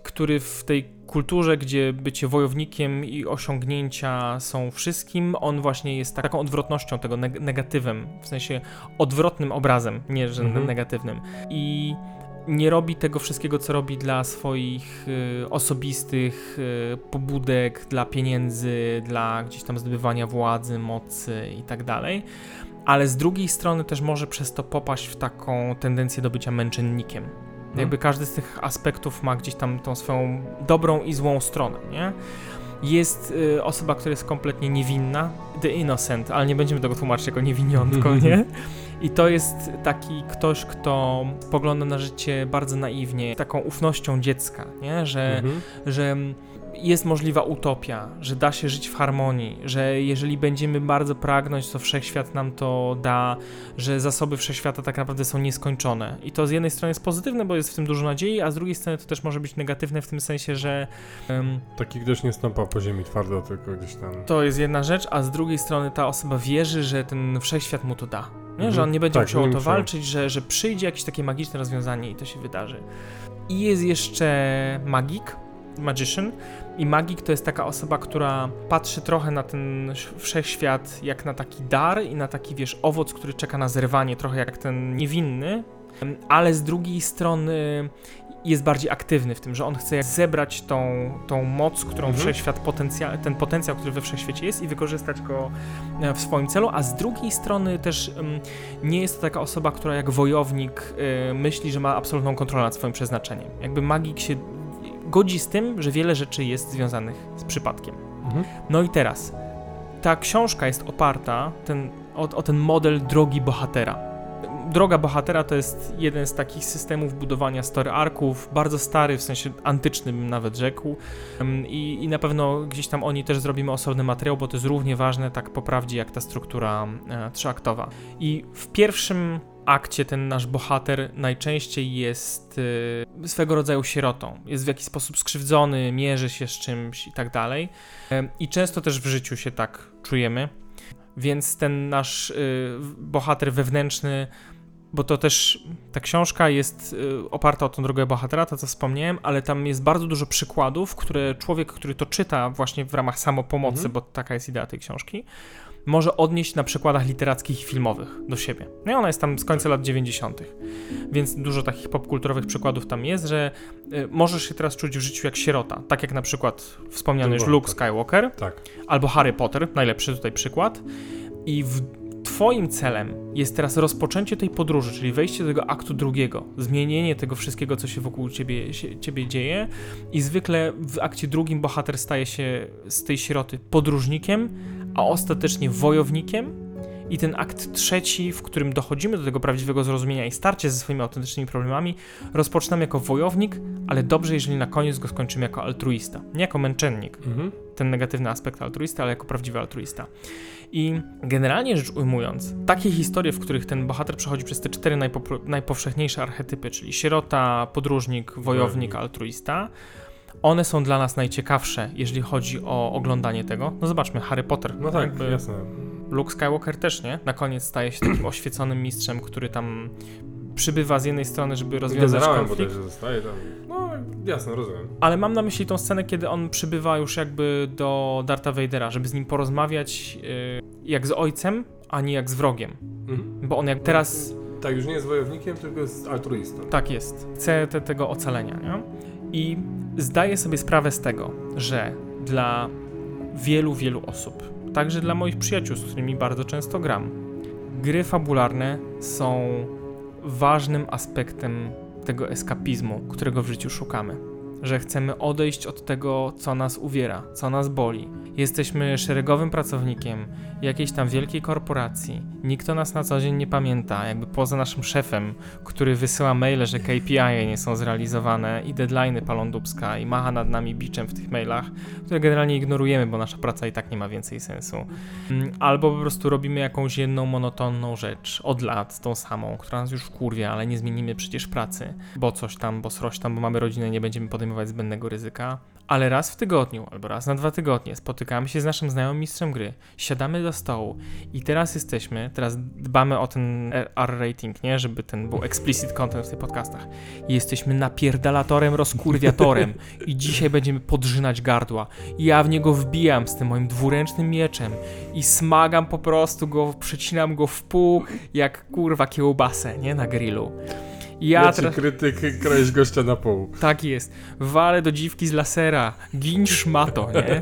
który w tej kulturze, gdzie bycie wojownikiem i osiągnięcia są wszystkim, on właśnie jest taką odwrotnością tego, neg- negatywem, w sensie odwrotnym obrazem, nie że Mhm. negatywnym. I nie robi tego wszystkiego, co robi dla swoich y, osobistych y, pobudek, dla pieniędzy, dla gdzieś tam zdobywania władzy, mocy i tak dalej. Ale z drugiej strony też może przez to popaść w taką tendencję do bycia męczennikiem. Jakby każdy z tych aspektów ma gdzieś tam tą swoją dobrą i złą stronę, nie? Jest y, osoba, która jest kompletnie niewinna, the innocent, ale nie będziemy tego tłumaczyć jako niewiniątko, nie? I to jest taki ktoś, kto spogląda na życie bardzo naiwnie, taką ufnością dziecka, nie? Że, Mhm. że jest możliwa utopia, że da się żyć w harmonii, że jeżeli będziemy bardzo pragnąć, to wszechświat nam to da, że zasoby wszechświata tak naprawdę są nieskończone. I to z jednej strony jest pozytywne, bo jest w tym dużo nadziei, a z drugiej strony to też może być negatywne w tym sensie, że em, Taki ktoś nie stąpa po ziemi twardo, tylko gdzieś tam... to jest jedna rzecz, a z drugiej strony ta osoba wierzy, że ten wszechświat mu to da. Nie? Mhm. Że on nie będzie Tak, musiał o to walczyć, że, że przyjdzie jakieś takie magiczne rozwiązanie i to się wydarzy. I jest jeszcze magik, magician. I magik to jest taka osoba, która patrzy trochę na ten wszechświat jak na taki dar i na taki, wiesz, owoc, który czeka na zerwanie, trochę jak ten niewinny, ale z drugiej strony jest bardziej aktywny w tym, że on chce zebrać tą, tą moc, którą Mhm. wszechświat, potencjał, ten potencjał, który we wszechświecie jest i wykorzystać go e, w swoim celu, a z drugiej strony też em, nie jest to taka osoba, która jak wojownik e, myśli, że ma absolutną kontrolę nad swoim przeznaczeniem. Jakby magik się godzi z tym, że wiele rzeczy jest związanych z przypadkiem. Mhm. No i teraz, ta książka jest oparta ten, o, o ten model drogi bohatera. Droga bohatera to jest jeden z takich systemów budowania story arków, bardzo stary, w sensie antycznym nawet rzekł. I, I na pewno gdzieś tam o niej też zrobimy osobny materiał, bo to jest równie ważne, tak po prawdzie, jak ta struktura e, trzyaktowa. I w pierwszym akcie ten nasz bohater najczęściej jest e, swego rodzaju sierotą. Jest w jakiś sposób skrzywdzony, mierzy się z czymś i tak dalej. Em, I często też w życiu się tak czujemy. Więc ten nasz y, bohater wewnętrzny, bo to też ta książka jest y, oparta o tą drogę bohatera, to co wspomniałem, ale tam jest bardzo dużo przykładów, które człowiek, który to czyta właśnie w ramach samopomocy, Mhm. bo taka jest idea tej książki, może odnieść na przykładach literackich i filmowych do siebie. No i ona jest tam z końca lat 90., więc dużo takich popkulturowych przykładów tam jest, że y, możesz się teraz czuć w życiu jak sierota, tak jak na przykład wspomniany już Luke bohater. Skywalker, Tak. albo Harry Potter, najlepszy tutaj przykład. I w Twoim celem jest teraz rozpoczęcie tej podróży, czyli wejście do tego aktu drugiego, zmienienie tego wszystkiego, co się wokół ciebie, się, ciebie dzieje. I zwykle w akcie drugim bohater staje się z tej sieroty podróżnikiem, a ostatecznie wojownikiem. I ten akt trzeci, w którym dochodzimy do tego prawdziwego zrozumienia i starcie ze swoimi autentycznymi problemami, rozpoczynamy jako wojownik, ale dobrze, jeżeli na koniec go skończymy jako altruista, nie jako męczennik Mhm. ten negatywny aspekt altruista, ale jako prawdziwy altruista. I generalnie rzecz ujmując, takie historie, w których ten bohater przechodzi przez te cztery najpopro- najpowszechniejsze archetypy, czyli sierota, podróżnik, Wojownik. altruista, one są dla nas najciekawsze, jeżeli chodzi o oglądanie tego. No zobaczmy, Harry Potter. No tak, jakby jasne. Luke Skywalker też, nie? Na koniec staje się takim oświeconym mistrzem, który tam przybywa z jednej strony, żeby rozwiązać Generałem konflikt. bodajże zostaje tam. No, jasne, rozumiem. Ale mam na myśli tą scenę, kiedy on przybywa już jakby do Darta Vadera, żeby z nim porozmawiać yy, jak z ojcem, a nie jak z wrogiem. Mhm. Bo on jak teraz Tak, już nie jest wojownikiem, tylko jest altruistą. tak jest, chce te, tego ocalenia, nie? I zdaję sobie sprawę z tego, że dla wielu, wielu osób, także dla moich przyjaciół, z którymi bardzo często gram, gry fabularne są ważnym aspektem tego eskapizmu, którego w życiu szukamy. Że chcemy odejść od tego, co nas uwiera, co nas boli. Jesteśmy szeregowym pracownikiem jakiejś tam wielkiej korporacji. Nikt o nas na co dzień nie pamięta, jakby poza naszym szefem, który wysyła maile, że KPI nie są zrealizowane i deadline'y palą dubska i macha nad nami biczem w tych mailach, które generalnie ignorujemy, bo nasza praca i tak nie ma więcej sensu. Mm, albo po prostu robimy jakąś jedną monotonną rzecz od lat, tą samą, która nas już wkurwia, ale nie zmienimy przecież pracy, bo coś tam, bo sroś tam, bo mamy rodzinę, nie będziemy podejmować zbędnego ryzyka. Ale raz w tygodniu albo raz na dwa tygodnie spotykamy się z naszym znajomym mistrzem gry, siadamy do stołu i teraz jesteśmy, teraz dbamy o ten R rating, nie? Żeby ten był explicit content w tych podcastach. I jesteśmy napierdalatorem, rozkurwiatorem i dzisiaj będziemy podrzynać gardła. I ja w niego wbijam z tym moim dwuręcznym mieczem i smagam po prostu go, przecinam go w pół jak kurwa kiełbasę, nie? Na grillu. Ja, teraz... krytyk, kroisz gościa na pół. Tak jest. Walę do dziwki z lasera. Gin szmato, nie?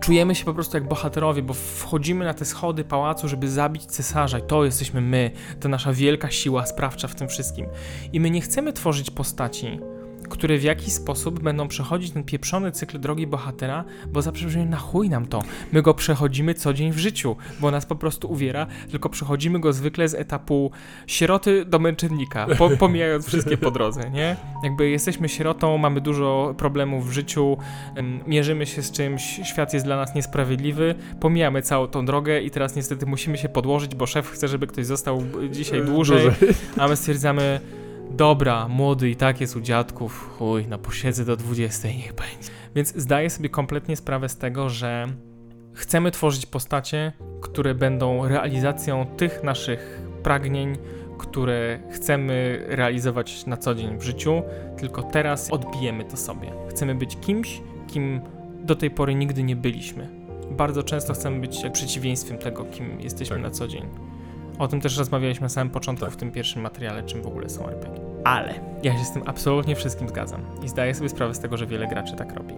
Czujemy się po prostu jak bohaterowie, bo wchodzimy na te schody pałacu, żeby zabić cesarza i to jesteśmy my. To nasza wielka siła sprawcza w tym wszystkim. I my nie chcemy tworzyć postaci, które w jakiś sposób będą przechodzić ten pieprzony cykl drogi bohatera, bo za przeproszeniem na chuj nam to. My go przechodzimy co dzień w życiu, bo nas po prostu uwiera, tylko przechodzimy go zwykle z etapu sieroty do męczennika, po, pomijając wszystkie po drodze, nie? Jakby jesteśmy sierotą, mamy dużo problemów w życiu, mierzymy się z czymś, świat jest dla nas niesprawiedliwy, pomijamy całą tą drogę i teraz niestety musimy się podłożyć, bo szef chce, żeby ktoś został dzisiaj dłużej, a my stwierdzamy Dobra, młody i tak jest u dziadków, chuj, na posiedzę do 20 niech będzie. Więc zdaję sobie kompletnie sprawę z tego, że chcemy tworzyć postacie, które będą realizacją tych naszych pragnień, które chcemy realizować na co dzień w życiu, tylko teraz odbijemy to sobie. Chcemy być kimś, kim do tej pory nigdy nie byliśmy. Bardzo często chcemy być przeciwieństwem tego, kim jesteśmy tak. na co dzień. O tym też rozmawialiśmy na samym początku tak. w tym pierwszym materiale, czym w ogóle są RPG. Ale ja się z tym absolutnie wszystkim zgadzam i zdaję sobie sprawę z tego, że wiele graczy tak robi.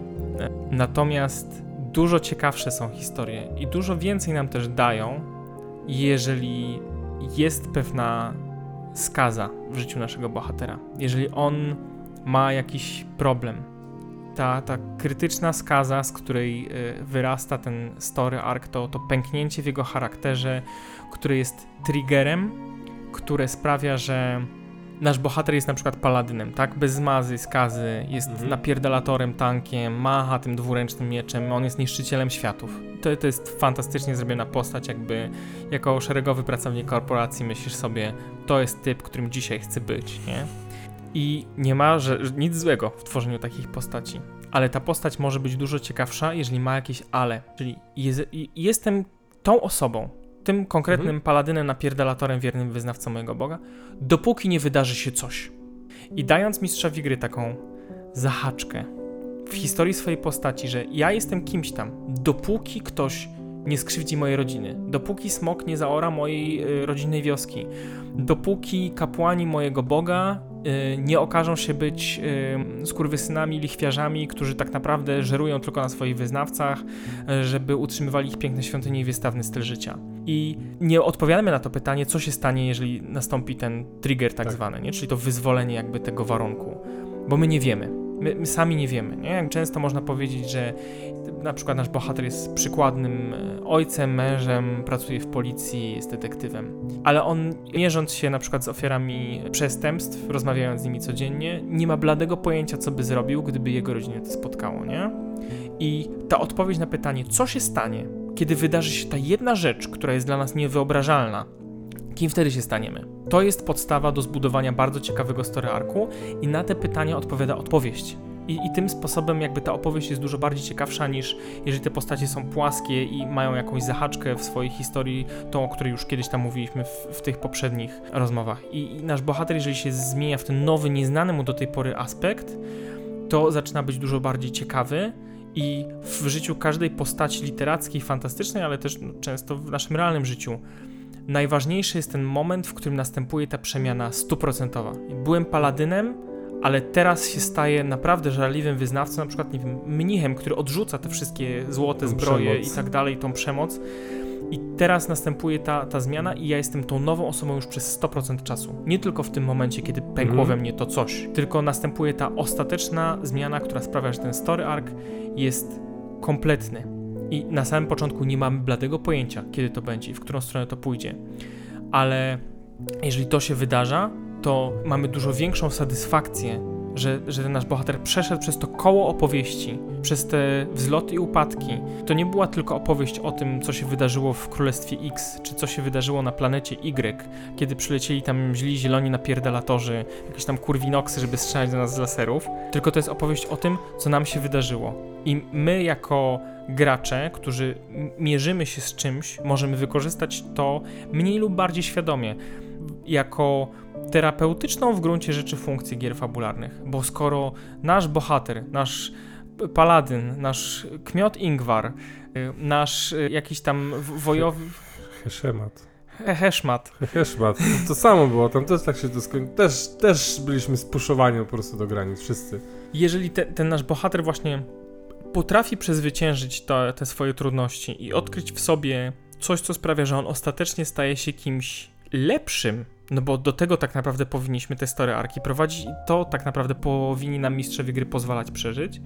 Natomiast dużo ciekawsze są historie i dużo więcej nam też dają, jeżeli jest pewna skaza w życiu naszego bohatera. Jeżeli on ma jakiś problem, ta, ta krytyczna skaza, z której y, wyrasta ten story arc, to, to pęknięcie w jego charakterze, które jest triggerem, które sprawia, że nasz bohater jest na przykład paladynem, tak? Bez zmazy, skazy, jest mhm. napierdalatorem, tankiem, macha tym dwuręcznym mieczem, on jest niszczycielem światów. To, to jest fantastycznie zrobiona postać, jakby jako szeregowy pracownik korporacji myślisz sobie, to jest typ, którym dzisiaj chcę być, nie? I nie ma że, nic złego w tworzeniu takich postaci. Ale ta postać może być dużo ciekawsza, jeżeli ma jakieś ale. Czyli jest, jestem tą osobą, tym konkretnym mhm. paladynem, napierdalatorem, wiernym wyznawcą mojego Boga, dopóki nie wydarzy się coś. I dając mistrzowi gry taką zahaczkę w historii swojej postaci, że ja jestem kimś tam, dopóki ktoś nie skrzywdzi mojej rodziny, dopóki smok nie zaora mojej y, rodzinnej wioski, dopóki kapłani mojego Boga y, nie okażą się być y, skurwysynami, lichwiarzami, którzy tak naprawdę żerują tylko na swoich wyznawcach, żeby utrzymywali ich piękne świątynie i wystawny styl życia. I nie odpowiadamy na to pytanie, co się stanie, jeżeli nastąpi ten trigger tak, tak. zwany, nie? czyli to wyzwolenie jakby tego warunku, bo my nie wiemy. My, my, sami nie wiemy, nie? Jak często można powiedzieć, że na przykład nasz bohater jest przykładnym e, ojcem, mężem, pracuje w policji, jest detektywem, ale on mierząc się na przykład z ofiarami przestępstw, rozmawiając z nimi codziennie, nie ma bladego pojęcia, co by zrobił, gdyby jego rodzinę to spotkało, nie? I ta odpowiedź na pytanie, co się stanie, kiedy wydarzy się ta jedna rzecz, która jest dla nas niewyobrażalna, kim wtedy się staniemy? To jest podstawa do zbudowania bardzo ciekawego story arku i na te pytania odpowiada odpowiedź. I, I, tym sposobem jakby ta opowieść jest dużo bardziej ciekawsza niż jeżeli te postacie są płaskie i mają jakąś zahaczkę w swojej historii, tą, o której już kiedyś tam mówiliśmy w, w tych poprzednich rozmowach. I, I, nasz bohater, jeżeli się zmienia w ten nowy, nieznany mu do tej pory aspekt, to zaczyna być dużo bardziej ciekawy i w życiu każdej postaci literackiej, fantastycznej, ale też no, często w naszym realnym życiu najważniejszy jest ten moment, w którym następuje ta przemiana stuprocentowa. Byłem paladynem, ale teraz się staje naprawdę żarliwym wyznawcą, na przykład, nie wiem, mnichem, który odrzuca te wszystkie złote tą zbroje przemoc. i tak dalej, tą przemoc I teraz następuje ta, ta zmiana i ja jestem tą nową osobą już przez 100% czasu. Nie tylko w tym momencie, kiedy pękło Mhm. we mnie to coś, tylko następuje ta ostateczna zmiana, która sprawia, że ten story arc jest kompletny. I na samym początku nie mamy bladego pojęcia, kiedy to będzie i w którą stronę to pójdzie. Ale jeżeli to się wydarza, to mamy dużo większą satysfakcję, że, że ten nasz bohater przeszedł przez to koło opowieści, przez te wzloty i upadki. To nie była tylko opowieść o tym, co się wydarzyło w Królestwie X, czy co się wydarzyło na planecie Y, kiedy przylecieli tam źli zieloni napierdalatorzy, jakieś tam kurwinoksy, żeby strzelać do nas z laserów, tylko to jest opowieść o tym, co nam się wydarzyło. I my jako gracze, którzy mierzymy się z czymś, możemy wykorzystać to mniej lub bardziej świadomie, jako terapeutyczną w gruncie rzeczy funkcję gier fabularnych, bo skoro nasz bohater, nasz paladyn, nasz kmiot Ingwar, y, nasz y, jakiś tam wojowy Heszemat. he- heszmat, Heszmat. To, to samo było, tam też tak się to skończyło. Też, też byliśmy spuszowani po prostu do granic, wszyscy. jeżeli te, ten nasz bohater właśnie potrafi przezwyciężyć te swoje trudności i odkryć w sobie coś, co sprawia, że on ostatecznie staje się kimś lepszym, no bo do tego tak naprawdę powinniśmy te story arki prowadzić i to tak naprawdę powinni nam mistrzowie gry pozwalać przeżyć,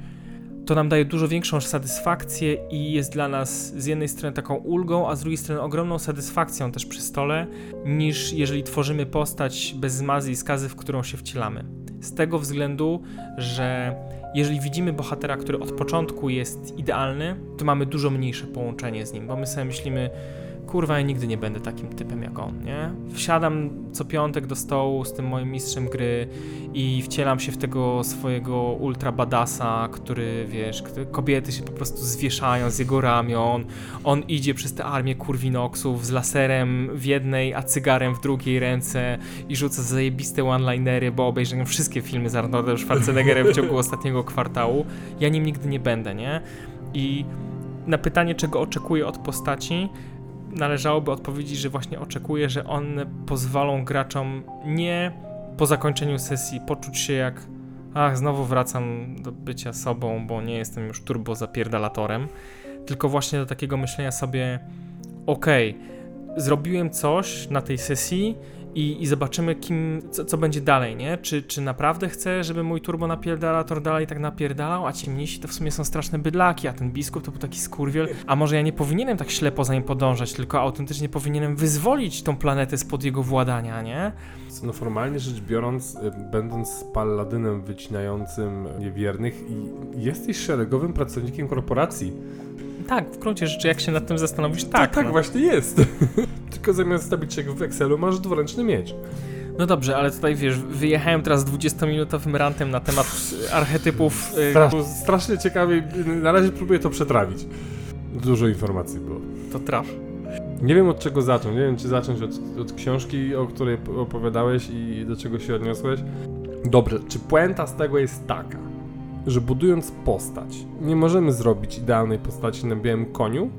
to nam daje dużo większą satysfakcję i jest dla nas z jednej strony taką ulgą, a z drugiej strony ogromną satysfakcją też przy stole, niż jeżeli tworzymy postać bez zmazy i skazy, w którą się wcielamy. Z tego względu, że jeżeli widzimy bohatera, który od początku jest idealny, to mamy dużo mniejsze połączenie z nim, bo my sobie myślimy, kurwa, ja nigdy nie będę takim typem jak on, nie? Wsiadam co piątek do stołu z tym moim mistrzem gry i wcielam się w tego swojego ultra badasa, który, wiesz, kobiety się po prostu zwieszają z jego ramion, on idzie przez tę armię kurwinoksów z laserem w jednej, a cygarem w drugiej ręce i rzuca zajebiste one-linery, bo obejrzałem wszystkie filmy z Arnoldem Schwarzeneggerem w ciągu ostatniego kwartału. Ja nim nigdy nie będę, nie? I na pytanie, czego oczekuję od postaci, należałoby odpowiedzieć, że właśnie oczekuję, że one pozwolą graczom nie po zakończeniu sesji poczuć się jak ach, znowu wracam do bycia sobą, bo nie jestem już turbo zapierdalatorem, tylko właśnie do takiego myślenia sobie okej, zrobiłem coś na tej sesji i, i zobaczymy, kim, co, co będzie dalej, nie? Czy, czy naprawdę chcę, żeby mój turbo napierdalator dalej tak napierdalał, a ciemniejsi to w sumie są straszne bydlaki, a ten biskup to był taki skurwiel, a może ja nie powinienem tak ślepo za nim podążać, tylko autentycznie powinienem wyzwolić tą planetę spod jego władania, nie? No formalnie rzecz biorąc, y, będąc paladynem wycinającym niewiernych i jesteś szeregowym pracownikiem korporacji. Tak, w gruncie rzeczy, jak się nad tym zastanowisz, tak. to, tak no. właśnie jest. Tylko zamiast stawić się w Excelu, masz dwuręczny miecz. No dobrze, ale tutaj wiesz, wyjechałem teraz 20-minutowym rantem na temat y, archetypów. y, Stra- strasznie ciekawie, na razie próbuję to przetrawić. Dużo informacji było. To traf. Nie wiem od czego zacząć. Nie wiem, czy zacząć od, od książki, o której opowiadałeś i do czego się odniosłeś. Dobrze, czy puenta z tego jest taka, że budując postać, nie możemy zrobić idealnej postaci na białym koniu?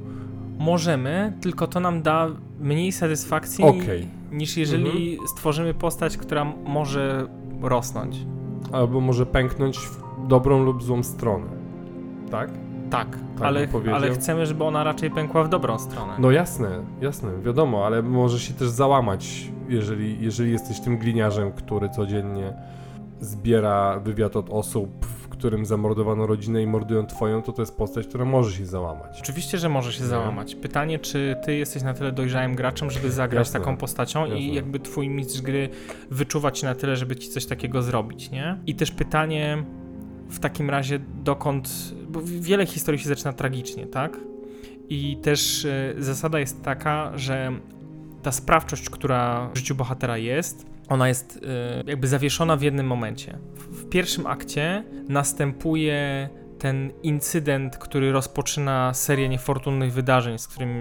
Możemy, tylko to nam da mniej satysfakcji Okej. niż jeżeli stworzymy postać, która może rosnąć. Albo może pęknąć w dobrą lub złą stronę. Tak? Tak, Tak ale, ale chcemy, żeby ona raczej pękła w dobrą stronę. No jasne, jasne, wiadomo, ale może się też załamać, jeżeli, jeżeli jesteś tym gliniarzem, który codziennie zbiera wywiad od osób, w którym zamordowano rodzinę i mordują twoją, to to jest postać, która może się załamać. Oczywiście, że może się załamać. Pytanie, czy ty jesteś na tyle dojrzałym graczem, żeby zagrać Jasne, taką postacią i jasne. jakby twój mistrz gry wyczuwać na tyle, żeby ci coś takiego zrobić, nie? I też pytanie w takim razie dokąd, bo wiele historii się zaczyna tragicznie, tak? I też e, zasada jest taka, że ta sprawczość, która w życiu bohatera jest, ona jest e, jakby zawieszona w jednym momencie. W, pierwszym akcie następuje ten incydent, który rozpoczyna serię niefortunnych wydarzeń, z którym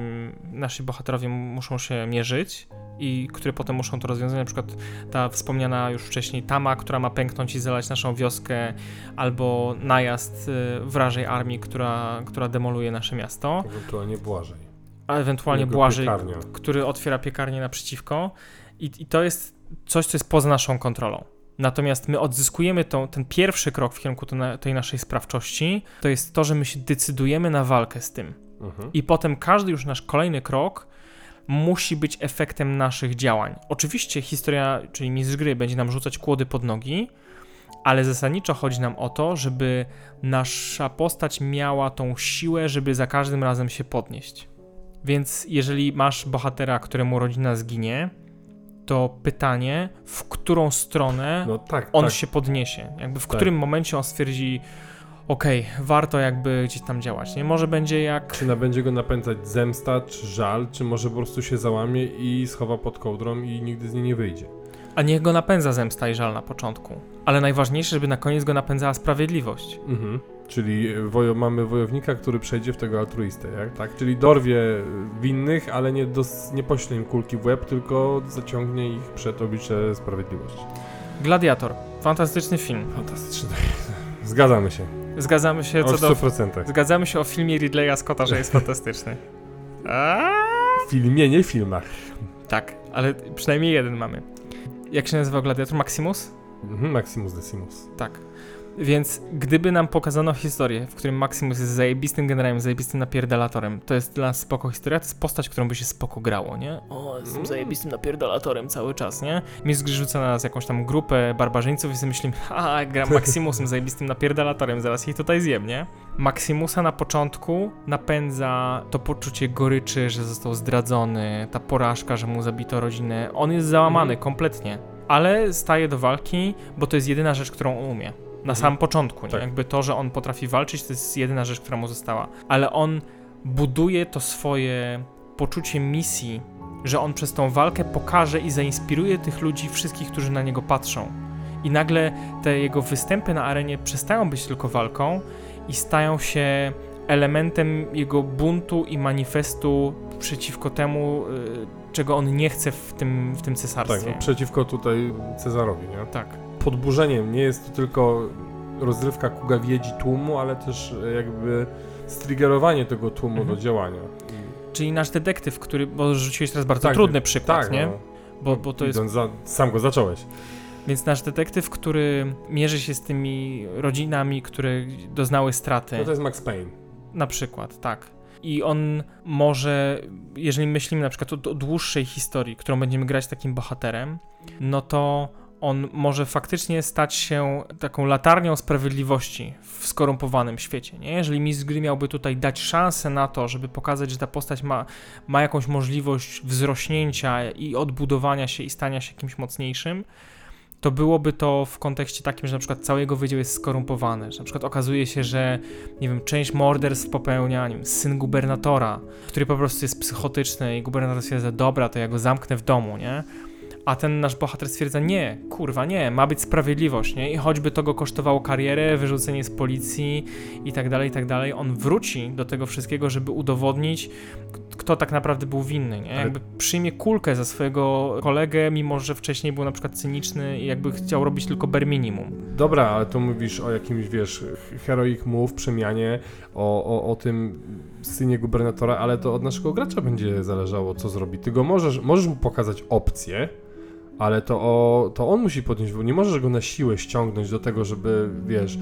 nasi bohaterowie muszą się mierzyć i które potem muszą to rozwiązać. Na przykład ta wspomniana już wcześniej Tama, która ma pęknąć i zalać naszą wioskę, albo najazd y, wrażej armii, która, która demoluje nasze miasto, Ewentualnie Błażej. a ewentualnie Jego Błażej, piekarnia. który otwiera piekarnię naprzeciwko i, i to jest coś, co jest poza naszą kontrolą. Natomiast my odzyskujemy tą, ten pierwszy krok w kierunku tej naszej sprawczości, to jest to, że my się decydujemy na walkę z tym. Mhm. I potem każdy już nasz kolejny krok musi być efektem naszych działań. Oczywiście historia, czyli mistrz gry, będzie nam rzucać kłody pod nogi, ale zasadniczo chodzi nam o to, żeby nasza postać miała tą siłę, żeby za każdym razem się podnieść. Więc jeżeli masz bohatera, któremu rodzina zginie, to pytanie, w którą stronę No tak, on tak. się podniesie. Jakby w Tak. którym momencie on stwierdzi, okej, warto jakby gdzieś tam działać. Nie może będzie jak Czy na będzie go napędzać zemsta, czy żal, czy może po prostu się załamie i schowa pod kołdrą i nigdy z niej nie wyjdzie. A niech go napędza zemsta i żal na początku. Ale najważniejsze, żeby na koniec go napędzała sprawiedliwość. Mhm. Czyli wojo, mamy wojownika, który przejdzie w tego altruistę, jak? tak? Czyli dorwie winnych, ale nie, dos, nie pośle im kulki w łeb, tylko zaciągnie ich przed oblicze sprawiedliwości. Gladiator. Fantastyczny film. Fantastyczne. Zgadzamy się. Zgadzamy się O co do... 100%. Zgadzamy się o filmie Ridleya Scotta, że jest fantastyczny. A? W filmie, nie w filmach. Tak, ale przynajmniej jeden mamy. Jak się nazywał Gladiator? Maximus? Mhm, Maximus Decimus. Tak. Więc gdyby nam pokazano historię, w którym Maximus jest zajebistym generałem, zajebistym napierdalatorem, to jest dla nas spoko historia, to jest postać, którą by się spoko grało, nie? O, jestem Mm. zajebistym napierdalatorem cały czas, nie? Mistrz gry rzuca na nas jakąś tam grupę barbarzyńców i sobie myślimy, a gram Maximusem, zajebistym napierdalatorem, zaraz ich tutaj zjem, nie? Maximusa na początku napędza to poczucie goryczy, że został zdradzony, ta porażka, że mu zabito rodzinę. On jest załamany Mhm. kompletnie, ale staje do walki, bo to jest jedyna rzecz, którą on umie. Na samym początku, nie? Tak. Jakby to, że on potrafi walczyć, to jest jedyna rzecz, która mu została. Ale on buduje to swoje poczucie misji, że on przez tą walkę pokaże i zainspiruje tych ludzi, wszystkich, którzy na niego patrzą. I nagle te jego występy na arenie przestają być tylko walką i stają się elementem jego buntu i manifestu przeciwko temu, y, czego on nie chce w tym, w tym Tak, cesarstwie. no, przeciwko tutaj Cezarowi, nie? tak. Podburzeniem nie jest to tylko rozrywka ku gawiedzi tłumu, ale też e, jakby striggerowanie tego tłumu Mhm. do działania. Czyli nasz detektyw, który, bo rzuciłeś teraz bardzo Tak, trudny przykład, Tak, nie? no. Bo, bo to jest, za, sam go zacząłeś. więc nasz detektyw, który mierzy się z tymi rodzinami, które doznały straty, No to jest Max Payne. na przykład, tak. I on może, jeżeli myślimy na przykład o, o dłuższej historii, którą będziemy grać takim bohaterem, no to on może faktycznie stać się taką latarnią sprawiedliwości w skorumpowanym świecie. Nie? Jeżeli mistrz gry miałby tutaj dać szansę na to, żeby pokazać, że ta postać ma, ma jakąś możliwość wzrośnięcia i odbudowania się i stania się kimś mocniejszym, to byłoby to w kontekście takim, że na przykład cały jego wydział jest skorumpowany, że na przykład okazuje się, że nie wiem, część morderstw popełnia syn gubernatora, który po prostu jest psychotyczny i gubernator stwierdza, dobra, to ja go zamknę w domu, nie? A ten nasz bohater stwierdza, nie, kurwa, nie, ma być sprawiedliwość, nie? I choćby to go kosztowało karierę, wyrzucenie z policji i tak dalej, i tak dalej, on wróci do tego wszystkiego, żeby udowodnić, kto tak naprawdę był winny, nie? Ale- Jakby przyjmie kulkę za swojego kolegę, mimo że wcześniej był na przykład cyniczny i jakby chciał robić tylko bare minimum. Dobra, ale to mówisz o jakimś, wiesz, heroic move, przemianie, o, o, o tym synie gubernatora, ale to od naszego gracza będzie zależało, co zrobi. Ty go możesz, możesz mu pokazać opcję, ale to, o, to on musi podnieść, bo nie możesz go na siłę ściągnąć do tego, żeby, wiesz...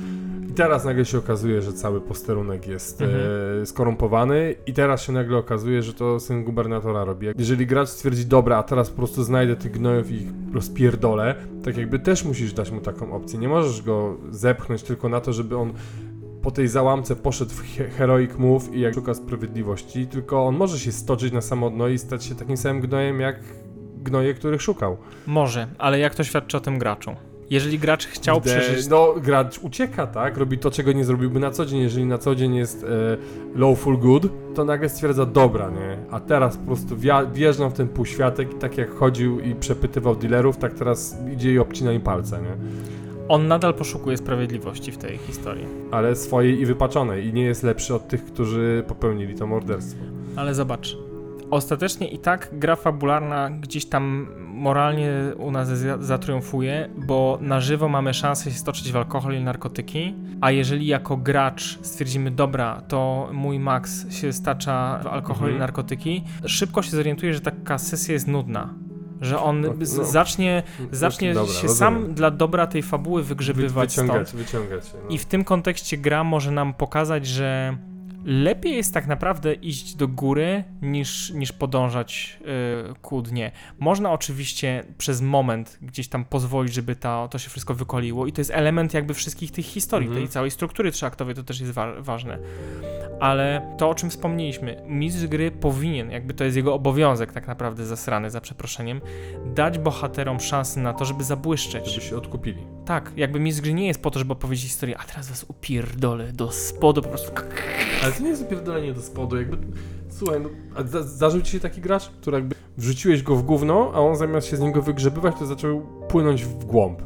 I teraz nagle się okazuje, że cały posterunek jest Mhm. e, skorumpowany i teraz się nagle okazuje, że to syn gubernatora robi. Jeżeli gracz stwierdzi, dobra, a teraz po prostu znajdę tych gnojów i ich rozpierdolę, tak jakby też musisz dać mu taką opcję. Nie możesz go zepchnąć tylko na to, żeby on po tej załamce poszedł w he heroic move i jak szuka sprawiedliwości, tylko on może się stoczyć na samo dno i stać się takim samym gnojem jak gnoje, których szukał. Może, ale jak to świadczy o tym graczu? Jeżeli gracz chciał De- przeżyć No, gracz ucieka, tak? Robi to, czego nie zrobiłby na co dzień. Jeżeli na co dzień jest e, lawful good, to nagle stwierdza, dobra, nie? A teraz po prostu wjeżdżam w ten półświatek i tak jak chodził i przepytywał dealerów, tak teraz idzie i obcina im palce, nie? on nadal poszukuje sprawiedliwości w tej historii. Ale swojej i wypaczonej i nie jest lepszy od tych, którzy popełnili to morderstwo. Ale zobacz, ostatecznie i tak gra fabularna gdzieś tam moralnie u nas za- zatriumfuje, bo na żywo mamy szansę się stoczyć w alkohol i narkotyki, a jeżeli jako gracz stwierdzimy, dobra, to mój max się stacza w alkohol Mhm. i narkotyki, szybko się zorientuje, że taka sesja jest nudna. Że on No, no. zacznie, zacznie Dobra, się rozumiem. sam dla dobra tej fabuły Wy, wygrzebywać stąd. wyciągać, wyciągać. No. I w tym kontekście gra może nam pokazać, że lepiej jest tak naprawdę iść do góry niż, niż podążać yy, ku dnie. Można oczywiście przez moment gdzieś tam pozwolić, żeby ta, to się wszystko wykoliło i to jest element jakby wszystkich tych historii, Mhm. tej całej struktury trzyaktowej, to też jest wa ważne. Ale to, o czym wspomnieliśmy, mistrz gry powinien, jakby to jest jego obowiązek tak naprawdę zasrany, za przeproszeniem, dać bohaterom szansę na to, żeby zabłyszczeć. Żeby się odkupili. Tak, jakby mistrz gry nie jest po to, żeby opowiedzieć historię, a teraz was upierdolę do spodu, po prostu Ale to nie jest upierdolenie do spodu, jakby... Słuchaj, no, a zda- zdarzył ci się taki gracz, który jakby wrzuciłeś go w gówno, a on zamiast się z niego wygrzebywać, to zaczął płynąć w głąb.